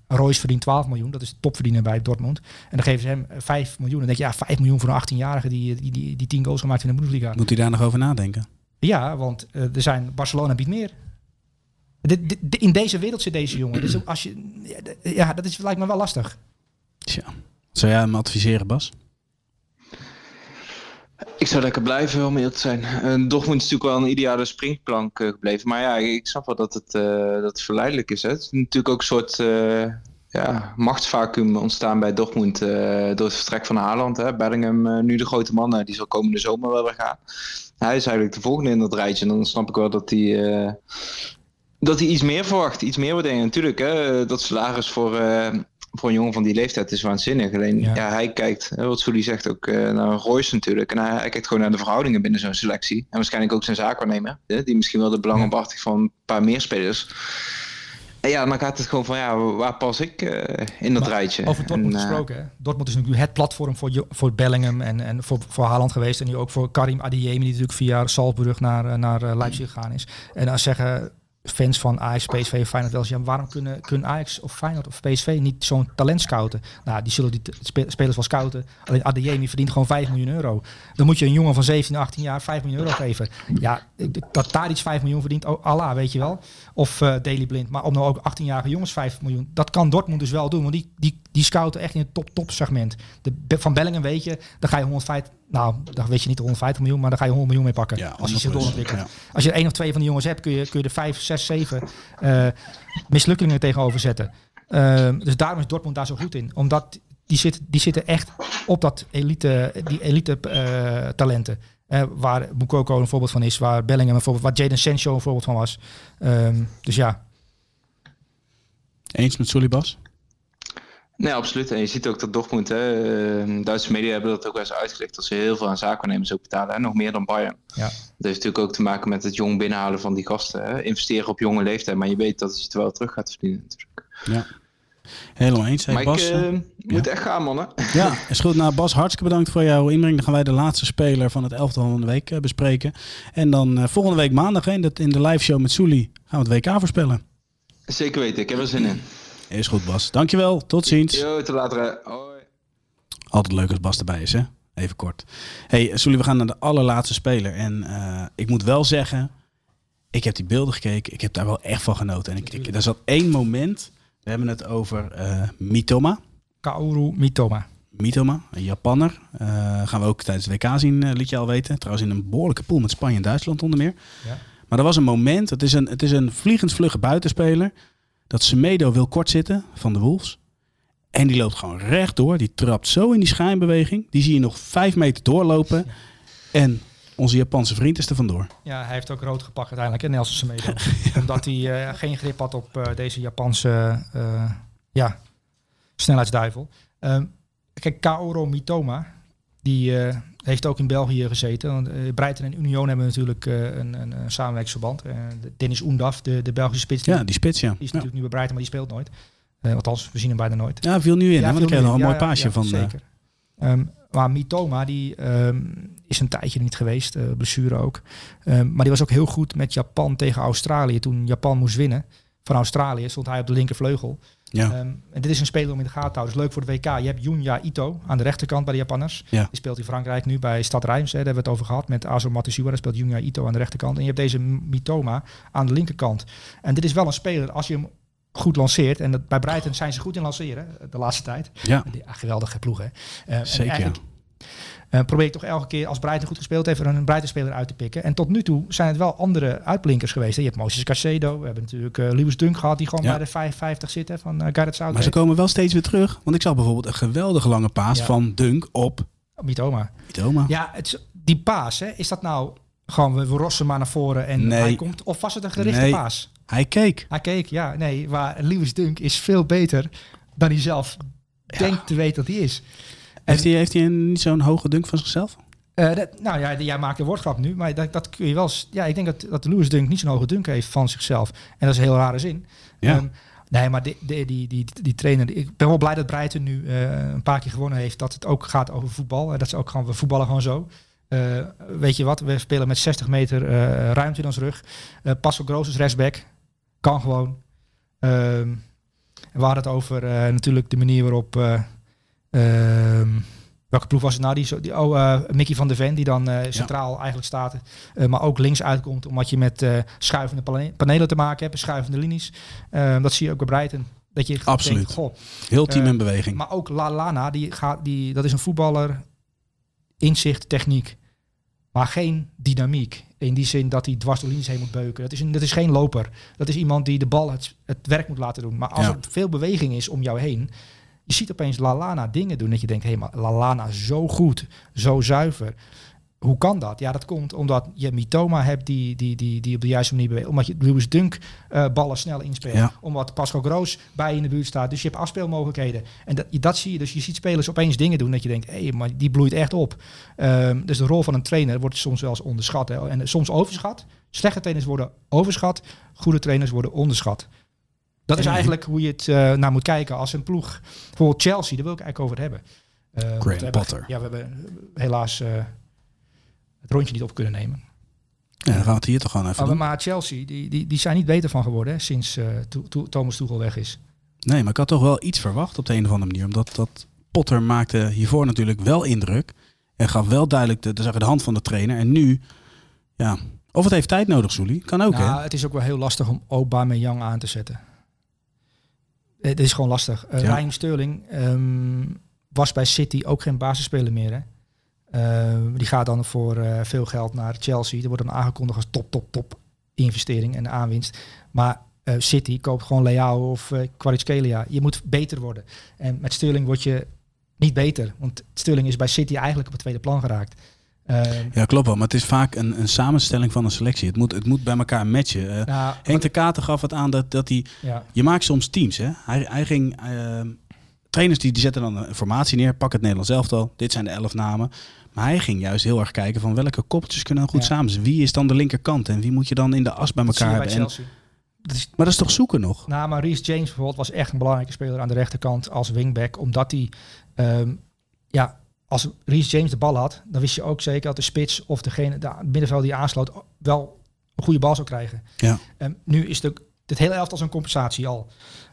Royce verdient 12 miljoen, dat is de topverdiener bij Dortmund. En dan geven ze hem eh, 5 miljoen. Dan denk je, ja, 5 miljoen voor een 18-jarige die, die, die, die 10 goals gemaakt in de Bundesliga. Moet hij daar nog over nadenken? Ja, want eh, er zijn, Barcelona biedt meer. In deze wereld zit deze jongen. Dus als je, ja, dat is, lijkt me wel lastig. Tja. Zou jij hem adviseren, Bas? Ik zou lekker blijven om eerlijk te zijn. Eh, Dortmund is natuurlijk wel een ideale springplank eh, gebleven. Maar ja, ik snap wel dat het, eh, dat verleidelijk is. Hè. Het is natuurlijk ook een soort ja, machtsvacuum ontstaan bij Dortmund door het vertrek van Haaland. Hè. Bellingham, nu de grote man, die zal komende zomer wel weer gaan. Hij is eigenlijk de volgende in dat rijtje. En dan snap ik wel dat hij, dat hij iets meer verwacht. Iets meer waardering. Natuurlijk, hè, dat salaris voor, voor een jongen van die leeftijd is waanzinnig. Alleen, Ja. ja, hij kijkt, wat Sully zegt, ook eh, naar Royce natuurlijk. En hij, hij kijkt gewoon naar de verhoudingen binnen zo'n selectie. En waarschijnlijk ook zijn zaakwaarnemer. Hè, die misschien wel de belangen Ja. van een paar meer spelers. En ja, dan gaat het gewoon van, ja, waar pas ik eh, in dat Maar rijtje? Over Dortmund En, eh, gesproken. Hè? Dortmund is natuurlijk het platform voor, voor Bellingham en, en voor, voor Haaland geweest. En nu ook voor Karim Adeyemi, die natuurlijk via Salzburg naar, naar Leipzig gegaan is. En dan zeggen fans van Ajax, PSV Feyenoord wel. Ja, waarom kunnen, kunnen Ajax of Feyenoord of PSV niet zo'n talent scouten? Nou, die zullen die spelers wel scouten. Alleen Adeyemi verdient gewoon 5 miljoen euro. Dan moet je een jongen van 17, 18 jaar 5 miljoen euro geven. Ja, dat daar iets 5 miljoen verdient, oh, Allah, weet je wel. Of eh Daily Blind. Maar om nou ook 18-jarige jongens 5 miljoen... Dat kan Dortmund dus wel doen. Want die, die, die scouten echt in het top-top segment. De, van Bellingham weet je, dan ga je 150... Nou, dan weet je niet de 150 miljoen, maar dan ga je 100 miljoen mee pakken. Ja, als je zich 100%, doorontwikkelt. ja. Als je één of twee van die jongens hebt, kun je, kun je er vijf, zes, zeven eh, mislukkingen tegenover zetten. Ehm, dus daarom is Dortmund daar zo goed in. Omdat die, zit, die zitten echt op dat elite, die elite eh, talenten. Eh, waar Mukoko een voorbeeld van is, waar Bellingham een voorbeeld, waar Jaden Sancho een voorbeeld van was. Ehm, dus ja, Eens met Sully, Bas? Nee, absoluut. En je ziet ook dat Dortmund, hè, eh, Duitse media hebben dat ook wel eens uitgelegd, dat ze heel veel aan zaakwaarnemers ook betalen. Hè, nog meer dan Bayern. Ja. Dat heeft natuurlijk ook te maken met het jong binnenhalen van die gasten. Hè. Investeren op jonge leeftijd, maar je weet dat je het wel terug gaat verdienen natuurlijk. Ja. Helemaal eens. Hey, maar Bas, ik eh, moet echt gaan, mannen. Ja, is goed. Nou, Bas, hartstikke bedankt voor jouw inbreng. Dan gaan wij de laatste speler van het elftal van de week eh, bespreken. En dan eh, volgende week maandag hè, in de, in de live show met Sully gaan we het WK voorspellen. Zeker weten, ik heb er zin in. Is goed, Bas. Dankjewel. Tot ziens. Yo, tot later. Hoi. Altijd leuk als Bas erbij is, hè? Even kort. Hey, Sully, we gaan naar de allerlaatste speler. En ik moet wel zeggen, ik heb die beelden gekeken. Ik heb daar wel echt van genoten. En ik, ik, er zat één moment. We hebben het over eh, Mitoma. Kaoru Mitoma. Mitoma, een Japanner. Eh, gaan we ook tijdens het WK zien, eh, liet je al weten. Trouwens in een behoorlijke pool met Spanje en Duitsland onder meer. Ja. Maar er was een moment, het is een, het is een vliegensvlugge buitenspeler. Dat Semedo wil kortzitten van de Wolves. En die loopt gewoon rechtdoor. Die trapt zo in die schijnbeweging. Die zie je nog vijf meter doorlopen. En onze Japanse vriend is er vandoor. Ja, hij heeft ook rood gepakt uiteindelijk, hè, Nelson Semedo. Omdat hij eh, geen grip had op eh, deze Japanse eh, ja, snelheidsduivel. Ehm, kijk, Kaoru Mitoma, die heeft ook in België gezeten. Want, Breiten en Union hebben natuurlijk een, een, een samenwerkingsverband. De- Dennis Oendaf, de, de Belgische spits, die, Ja, die spits, ja. die is Ja, natuurlijk nu bij Breiten, maar die speelt nooit. Althans, we zien hem bijna nooit. ja viel nu in, hè, want ik nog een mooi Ja, paasje ja, van... Zeker. Ehm, maar Mitoma, die ehm, is een tijdje niet geweest, eh blessure ook. Ehm, maar die was ook heel goed met Japan tegen Australië. Toen Japan moest winnen van Australië, stond hij op de linkervleugel. ja. Ehm, en dit is een speler om in de gaten te houden. Dus leuk voor de WK. Je hebt Junya Ito aan de rechterkant bij de Japanners. Ja. Die speelt in Frankrijk nu bij Stad Reims. Hè, daar hebben we het over gehad met Azo Matsuura. Daar speelt Junya Ito aan de rechterkant. En je hebt deze Mitoma aan de linkerkant. En dit is wel een speler, als je hem goed lanceert. En dat, bij Brighton zijn ze goed in lanceren de laatste tijd. Ja, Die, ah, geweldige ploeg, hè. Eh, zeker. eh, probeer ik toch elke keer als Brighton goed gespeeld heeft, er een Brighton-speler uit te pikken. En tot nu toe zijn het wel andere uitblinkers geweest. hè. Je hebt Moses Caicedo, we hebben natuurlijk eh, Lewis Dunk gehad, die gewoon Ja. bij de 55 zit hè, van uh, Gareth Maar ze Southgate. komen wel steeds weer terug. Want ik zag bijvoorbeeld een geweldige lange paas Ja. van Dunk op Mitoma. Mitoma. Ja, het, die paas, hè, is dat nou gewoon we, we rossen maar naar voren en Nee. hij komt? Of was het een gerichte Nee. paas? Hij keek. Hij keek, ja, nee, waar Lewis Dunk is veel beter dan hij zelf denkt te weten dat hij is. Heeft hij, heeft hij een, niet zo'n hoge dunk van zichzelf? Eh, dat, nou ja, jij maakt een woordgrap nu, maar dat, dat kun je wel. Ja, ik denk dat, dat Lewis Dunk niet zo'n hoge dunk heeft van zichzelf. En dat is een heel rare zin. Ja. Ehm, nee, maar die, die, die, die, die trainer. Ik ben wel blij dat Breiten nu eh, een paar keer gewonnen heeft. Dat het ook gaat over voetbal. En dat ze ook gewoon, we voetballen gewoon zo. Eh, weet je wat, we spelen met 60 meter eh, ruimte in ons rug. Eh Pascal Groos is rechtsback. Kan gewoon. Ehm, we hadden het over natuurlijk de manier waarop. eh, ehm, welke ploeg was het nou? Die, die, oh, Mickey van der Ven, die dan centraal eigenlijk staat. maar ook links uitkomt, omdat je met schuivende pane- panelen te maken hebt, schuivende linies. Ehm, dat zie je ook bij Breiten. Dat je Absoluut. denkt, goh, Heel team in beweging. maar ook Lalana, die gaat, die, dat is een voetballer, inzicht, techniek, maar geen dynamiek. In die zin dat hij dwars de linies heen moet beuken. Dat is, een, dat is geen loper. Dat is iemand die de bal het, het werk moet laten doen. Maar als Ja. er veel beweging is om jou heen, je ziet opeens Lalana dingen doen dat je denkt, hé, maar Lalana zo goed, zo zuiver. Hoe kan dat? Ja, dat komt omdat je Mitoma hebt die, die, die, die op de juiste manier beweegt. Omdat je Lewis Dunk eh, ballen snel inspeelt. Ja. Omdat Pascal Groos bij je in de buurt staat. Dus je hebt afspeelmogelijkheden. En dat, dat zie je. Dus je ziet spelers opeens dingen doen dat je denkt, hé, maar die bloeit echt op. Ehm, dus de rol van een trainer wordt soms wel eens onderschat. Hè. En soms overschat. Slechte trainers worden overschat. Goede trainers worden onderschat. Dat is eigenlijk hoe je het eh, naar moet kijken. Als een ploeg, bijvoorbeeld Chelsea, daar wil ik eigenlijk over het hebben. We hebben- Potter. Ja, we hebben helaas het rondje niet op kunnen nemen. Ja, dan gaan we het hier toch gewoon even Maar, doen. maar Chelsea, die, die, die zijn niet beter van geworden hè, sinds eh, to- to- Thomas Tuchel weg is. Nee, maar ik had toch wel iets verwacht op de een of andere manier. Omdat dat Potter maakte hiervoor natuurlijk wel indruk. En gaf wel duidelijk de, de, de hand van de trainer. En nu, ja... Of het heeft tijd nodig, Soelie. Kan ook, nou, hè? het is ook wel heel lastig om Aubameyang aan te zetten. Het is gewoon lastig. Uh, Ja. Raheem Sterling ehm, was bij City ook geen basisspeler meer. Hè? Ehm, die gaat dan voor eh, veel geld naar Chelsea. Er wordt dan aangekondigd als top, top, top investering en aanwinst. Maar eh, City koopt gewoon Leao of uh, Kvaratskhelia. Je moet beter worden. En met Sterling word je niet beter. Want Sterling is bij City eigenlijk op het tweede plan geraakt. Ehm, Ja, klopt wel. Maar het is vaak een, een samenstelling van een selectie. Het moet, het moet bij elkaar matchen. Nou, Henk de Kater gaf het aan dat, dat hij... ja. Je maakt soms teams, hè. Hij, hij ging... trainers die, die zetten dan een formatie neer. Pak het Nederlands elftal. Dit zijn de elf namen. Maar hij ging juist heel erg kijken van welke koppeltjes kunnen dan goed Ja. samen zijn. Wie is dan de linkerkant en wie moet je dan in de as bij elkaar je bij hebben. En, Chelsea. dat is, maar dat is toch zoeken nog? Nou, maar Reece James bijvoorbeeld was echt een belangrijke speler aan de rechterkant als wingback. Omdat hij, ehm, ja, als Reece James de bal had, dan wist je ook zeker dat de spits of degene, de middenveld die aansloot, wel een goede bal zou krijgen. Ja. Ehm, nu is het, het hele elftal een compensatie al.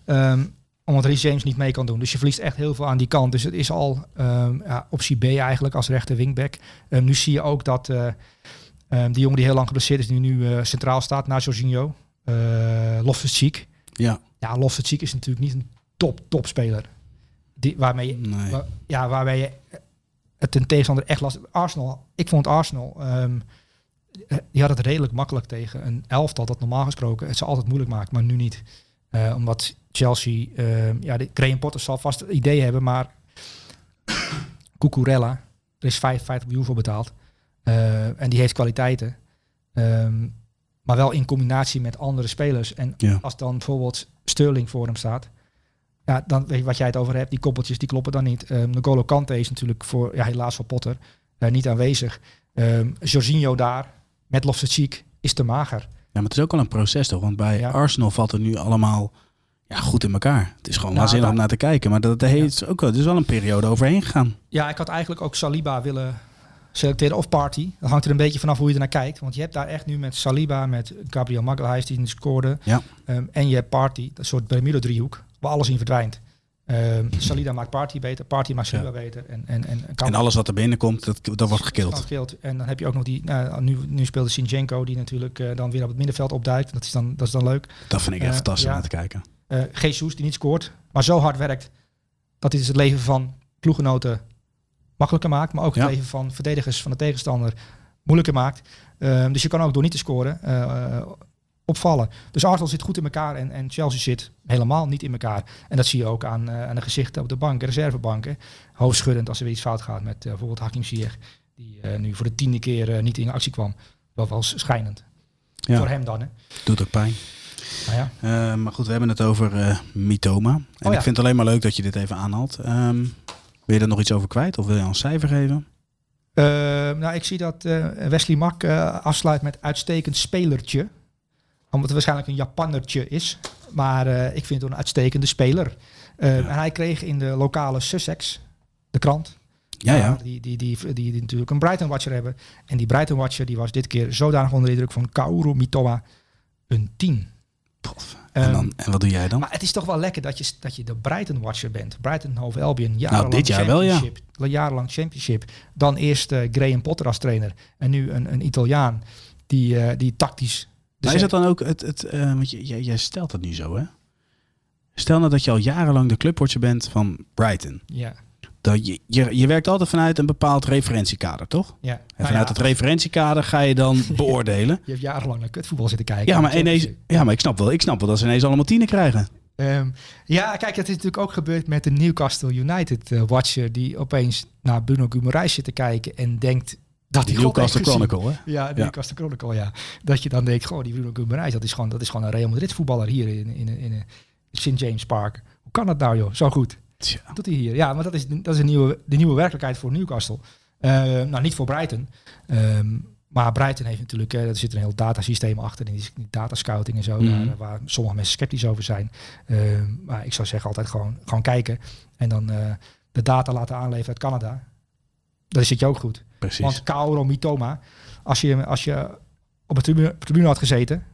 Ehm, omdat Reece James niet mee kan doen. Dus je verliest echt heel veel aan die kant. Dus het is al ehm, ja, optie B eigenlijk als rechter wingback. Ehm, nu zie je ook dat eh, ehm, die jongen die heel lang geblesseerd is, die nu eh, centraal staat, na Jorginho, uh, Loftus-Cheek. Ja, Ja, Loftus-Cheek is natuurlijk niet een top, top speler. Die, waarmee, je, nee. waar- ja, waarmee je het ten tegenstander echt lastig... Arsenal, ik vond Arsenal... eh, die had het redelijk makkelijk tegen een elftal dat normaal gesproken het ze altijd moeilijk maakt, maar nu niet. Eh, omdat Chelsea, ehm, ja, de Graham Potter zal vast het idee hebben, maar Cucurella, er is 55 miljoen voor betaald. Eh, en die heeft kwaliteiten. Ehm, maar wel in combinatie met andere spelers. En Ja. als dan bijvoorbeeld Sterling voor hem staat, ja, dan weet je wat jij het over hebt. Die koppeltjes die kloppen dan niet. Um, N'Golo Kante is natuurlijk voor, ja, helaas voor Potter, uh, niet aanwezig. Um, Jorginho daar, met Loftus-Cheek, is te mager. Ja, maar het is ook al een proces toch? Want bij Ja. Arsenal valt het nu allemaal ja, goed in elkaar. Het is gewoon Nou, waanzinnig om naar te kijken. Maar dat, dat heeft ook wel, is wel een periode overheen gegaan. Ja, ik had eigenlijk ook Saliba willen selecteren of Party. Dat hangt er een beetje vanaf hoe je er naar kijkt. Want je hebt daar echt nu met Saliba, met Gabriel Magalhaes die scoorde. Ja. Um, en je hebt Party, dat soort Bermuda-driehoek, waar alles in verdwijnt. Um, Salida maakt Party beter, Party maakt Saliba Ja. beter. En, en, en, En alles wat er binnenkomt, dat, dat wordt gekild. En dan heb je ook nog die, nou, nu, nu speelde Sinchenko, die natuurlijk uh, dan weer op het middenveld opduikt. Dat is dan, dat is dan leuk. Dat vind ik echt Eh, fantastisch om ja. naar te kijken. Eh Jesus die niet scoort, maar zo hard werkt dat hij dus het leven van ploeggenoten makkelijker maakt, maar ook het Ja. leven van verdedigers van de tegenstander moeilijker maakt. Ehm, dus je kan ook door niet te scoren eh, opvallen. Dus Arsenal zit goed in elkaar en, en Chelsea zit helemaal niet in elkaar. En dat zie je ook aan, eh, aan de gezichten op de bank, de reservebanken. Hoofdschuddend als er weer iets fout gaat met eh, bijvoorbeeld Hakim Ziyech, die eh, nu voor de tiende keer eh, niet in actie kwam. Dat was schijnend. Ja. Voor hem dan, hè. Doet ook pijn. Nou ja. Eh, maar goed, we hebben het over eh Mitoma. En Oh ja. ik vind het alleen maar leuk dat je dit even aanhaalt. Ehm, wil je er nog iets over kwijt of wil je al een cijfer geven? Eh, nou, ik zie dat eh, Wesley Mak afsluit met uitstekend spelertje. Omdat het waarschijnlijk een Japannertje is. Maar ik vind het een uitstekende speler. Eh, En hij kreeg in de lokale Sussex, de krant, Ja, ja. die, die, die, die natuurlijk een Brighton Watcher hebben. En die Brighton Watcher die was dit keer zodanig onder de indruk van Kaoru Mitoma een 10. En, Ehm, dan, en wat doe jij dan? Maar het is toch wel lekker dat je, dat je de Brighton Watcher bent. Brighton Hove Albion, jarenlang Nou, dit jaar wel, ja. championship. Jarenlang championship. Dan eerst eh, Graham Potter als trainer. En nu een, een Italiaan die, eh, die tactisch... maar is dat dan ook het, het eh, want je, jij, jij stelt dat nu zo hè? Stel nou dat je al jarenlang de clubwatcher bent van Brighton. Ja, Dat je, je, je werkt altijd vanuit een bepaald referentiekader, toch? ja. En Nou vanuit ja, het referentiekader ga je dan beoordelen. Je hebt jarenlang naar kutvoetbal zitten kijken. Ja, maar, ineens, ja, maar ik snap wel, ik snap wel dat ze ineens allemaal tienen krijgen. Ehm, ja, kijk, dat is natuurlijk ook gebeurd met de Newcastle United eh, Watcher... die opeens naar Bruno Guimaraes zit te kijken en denkt... Dat Die Newcastle. Chronicle, hè? Ja, de Ja. Newcastle Chronicle, ja. Dat je dan denkt, goh, die Bruno Guimaraes, dat is gewoon, dat is gewoon een Real Madrid voetballer hier in, in, in, in St. James Park. Hoe kan dat nou, joh? Zo goed. Tja. Doet hij hier? Ja, maar dat is, dat is een nieuwe, de nieuwe werkelijkheid voor Newcastle. Eh, nou, niet voor Brighton. Ehm, maar Brighton heeft natuurlijk, eh, er zit een heel datasysteem achter, in die, die datascouting en zo, Mhm. daar, waar sommige mensen sceptisch over zijn. Ehm, maar ik zou zeggen altijd gewoon, gewoon kijken en dan eh, de data laten aanleveren uit Canada. Dan zit je ook goed. Precies. Want Kaoru Mitoma, als je, als je op de tribune, tribune had gezeten,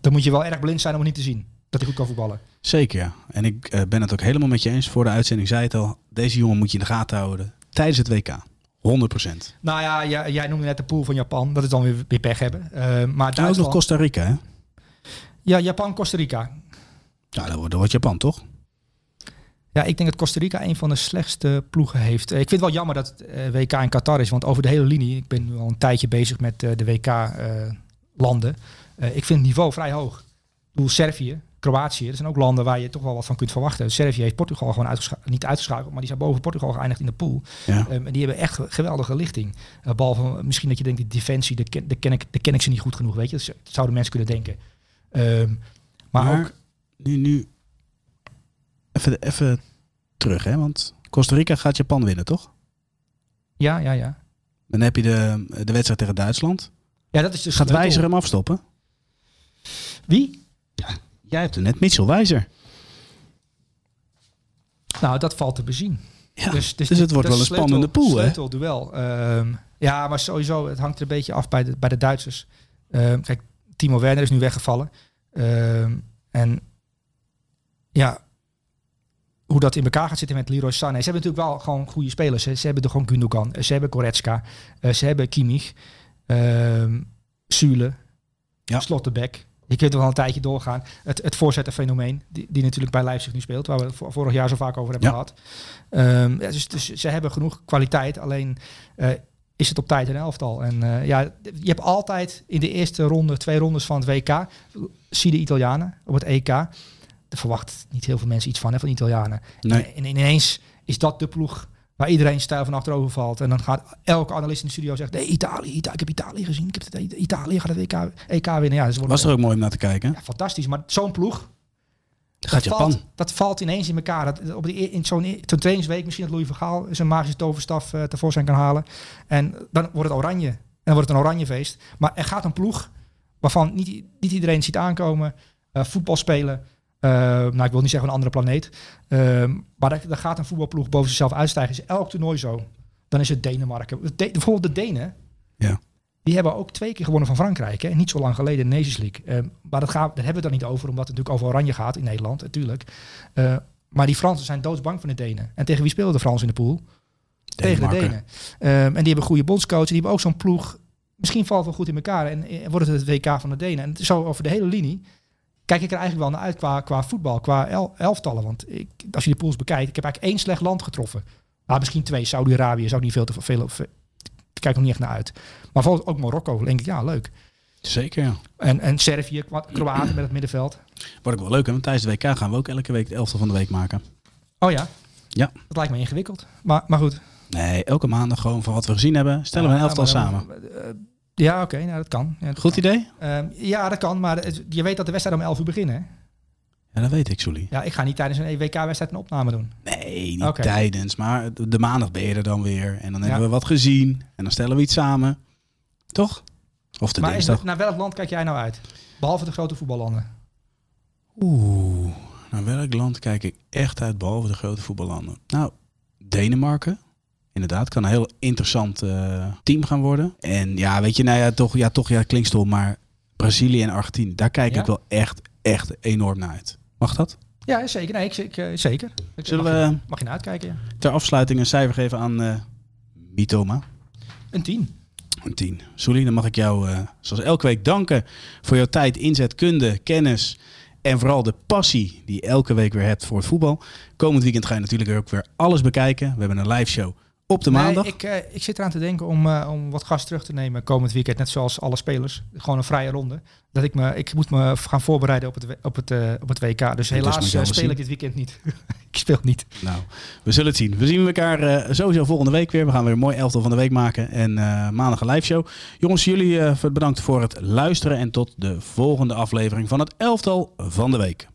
dan moet je wel erg blind zijn om het niet te zien. Dat hij goed kan voetballen. Zeker, ja. En ik eh, ben het ook helemaal met je eens. Voor de uitzending zei het al. Deze jongen moet je in de gaten houden. Tijdens het WK. 100%. Nou ja, jij, jij noemde net de pool van Japan. Dat is dan weer, weer pech hebben. Eh, maar ook nog Duitsland... Costa Rica, hè? Ja, Japan, Costa Rica. Ja, dat wordt, dat wordt Japan, toch? Ja, ik denk dat Costa Rica een van de slechtste ploegen heeft. Eh, Ik vind het wel jammer dat het WK in Qatar is. Want over de hele linie, ik ben nu al een tijdje bezig met de WK-landen. ik vind het niveau vrij hoog. Ik bedoel, Servië, Kroatië, dat zijn ook landen waar je toch wel wat van kunt verwachten. Servië heeft Portugal gewoon uitgescha- niet uitgeschakeld, maar die zijn boven Portugal geëindigd in de pool. Ja. Ehm, en die hebben echt ge- geweldige lichting. Uh, behalve misschien dat je denkt, die defensie, de ken, de ken, ik, de ken ik ze niet goed genoeg, weet je. Dat zouden mensen kunnen denken. Ehm, maar, Maar, ook, nu, nu even, even terug, hè? Want Costa Rica gaat Japan winnen, toch? ja, ja, ja. Dan heb je de, de wedstrijd tegen Duitsland. Ja, dat is dus Gaat. Wijzer hem afstoppen? Wie? Jij hebt er net Mitchell Wijzer. Nou, dat valt te bezien. Ja, dus, dus het wordt wel een spannende pool, hè? duel. Ehm, ja, maar sowieso, het hangt er een beetje af bij de, bij de Duitsers. Ehm, kijk, Timo Werner is nu weggevallen. Ehm, en ja, hoe dat in elkaar gaat zitten met Leroy Sané. Ze hebben natuurlijk wel gewoon goede spelers. Hè. Ze hebben er gewoon Gundogan. Ze hebben Goretzka. eh, ze hebben Kimmich. ehm Sule. Ja. Slotterbeck. Je kunt er wel een tijdje doorgaan. Het, het voorzetterfenomeen, die, die natuurlijk bij Leipzig nu speelt, waar we vorig jaar zo vaak over hebben Ja. gehad. Ehm, ja, dus, dus ze hebben genoeg kwaliteit, alleen eh, is het op tijd een elftal. En eh, ja, je hebt altijd in de eerste ronde, twee rondes van het WK, zie de Italianen op het EK. Er verwacht niet heel veel mensen iets van, hè, van de Italianen. Nee. En, en ineens is dat de ploeg waar iedereen stijl van achterover valt. En dan gaat elke analist in de studio zeggen, nee, Italië, Ita- ik heb Italië gezien. Ik heb het, Italië gaat het EK, EK winnen. Ja, dus wordt Was er ook mooi om naar te kijken. ja, fantastisch. Maar zo'n ploeg, Gaat dat, Japan. valt, dat valt ineens in elkaar. Dat, op die, in zo'n zo'n trainingsweek misschien dat Louis Vergaal zijn magische toverstaf eh, tevoorschijn kan halen. En dan wordt het oranje. En dan wordt het een oranje feest. Maar er gaat een ploeg waarvan niet, niet iedereen ziet aankomen. eh, voetbal spelen. Eh, nou, ik wil niet zeggen een andere planeet. Ehm, maar er gaat een voetbalploeg boven zichzelf uitstijgen. Is elk toernooi zo. Dan is het Denemarken. De, bijvoorbeeld de Denen. Ja. Die hebben ook twee keer gewonnen van Frankrijk. Hè? Niet zo lang geleden in de Nations League. Ehm, maar dat gaat, daar hebben we het dan niet over, omdat het natuurlijk over Oranje gaat in Nederland, natuurlijk. Maar die Fransen zijn doodsbang van de Denen. En tegen wie speelden de Fransen in de pool? Tegen de. Denen. Ehm, en die hebben goede bondscoach. Die hebben ook zo'n ploeg. Misschien valt het wel goed in elkaar. En, eh, wordt het het WK van de Denen. En zo over de hele linie. Kijk ik er eigenlijk wel naar uit qua, qua voetbal, qua el- elftallen. Want ik, als je de pools bekijkt, ik heb eigenlijk één slecht land getroffen. Nou, misschien twee. Saudi-Arabië zou niet veel te veel... veel ik kijk nog niet echt naar uit. Maar bijvoorbeeld ook Marokko. denk ik, ja, leuk. Zeker, ja. En, en Servië, Kroatië met het middenveld. Wordt ook wel leuk, hè? Want tijdens de WK gaan we ook elke week de elftal van de week maken. Oh ja? Ja. Dat lijkt me ingewikkeld. Maar, maar goed. Nee, elke maandag gewoon van wat we gezien hebben, stellen we een Ja, elftal maar samen. Ja, oké. nou, dat kan. Ja, dat Goed kan. idee? Ehm, ja, dat kan. Maar het- je weet dat de wedstrijd om 11 uur beginnen, hè? Ja, dat weet ik, Sully. Ja, ik ga niet tijdens een EWK-wedstrijd een opname doen. Nee, niet tijdens, maar de maandag ben je er dan weer. En dan Ja. hebben we wat gezien en dan stellen we iets samen. Toch? Of de maar is, dinsdag. naar welk land kijk jij nou uit? Behalve de grote voetballanden. Oeh, naar welk land kijk ik echt uit, behalve de grote voetballanden? Nou, Denemarken. Inderdaad, kan een heel interessant eh, team gaan worden. En ja, weet je, nou ja, toch, ja, toch, ja, klinkt stom, maar Brazilië en Argentinië, daar kijk Ja? ik wel echt, echt enorm naar uit. Mag dat? Ja, zeker. Nee, ik, ik, eh, zeker. Ik, Zullen mag, we- je, mag je naar uitkijken, ja. Ter afsluiting een cijfer geven aan eh Mitoma. Een 10. Een 10. Sully, dan mag ik jou zoals elke week danken voor jouw tijd, inzet, kunde, kennis en vooral de passie die je elke week weer hebt voor het voetbal. Komend weekend ga je natuurlijk ook weer alles bekijken. We hebben een live show op de maandag. Nee, ik, eh, ik zit eraan te denken om, eh, om wat gas terug te nemen komend weekend. Net zoals alle spelers. Gewoon een vrije ronde. Dat ik, me, ik moet me gaan voorbereiden op het, op het, eh, op het WK. Dus helaas speel zien. ik dit weekend niet. ik speel niet. Nou, we zullen het zien. We zien elkaar sowieso volgende week weer. We gaan weer een mooi elftal van de week maken en maandag een live show. Jongens, jullie bedankt voor het luisteren en tot de volgende aflevering van het elftal van de week.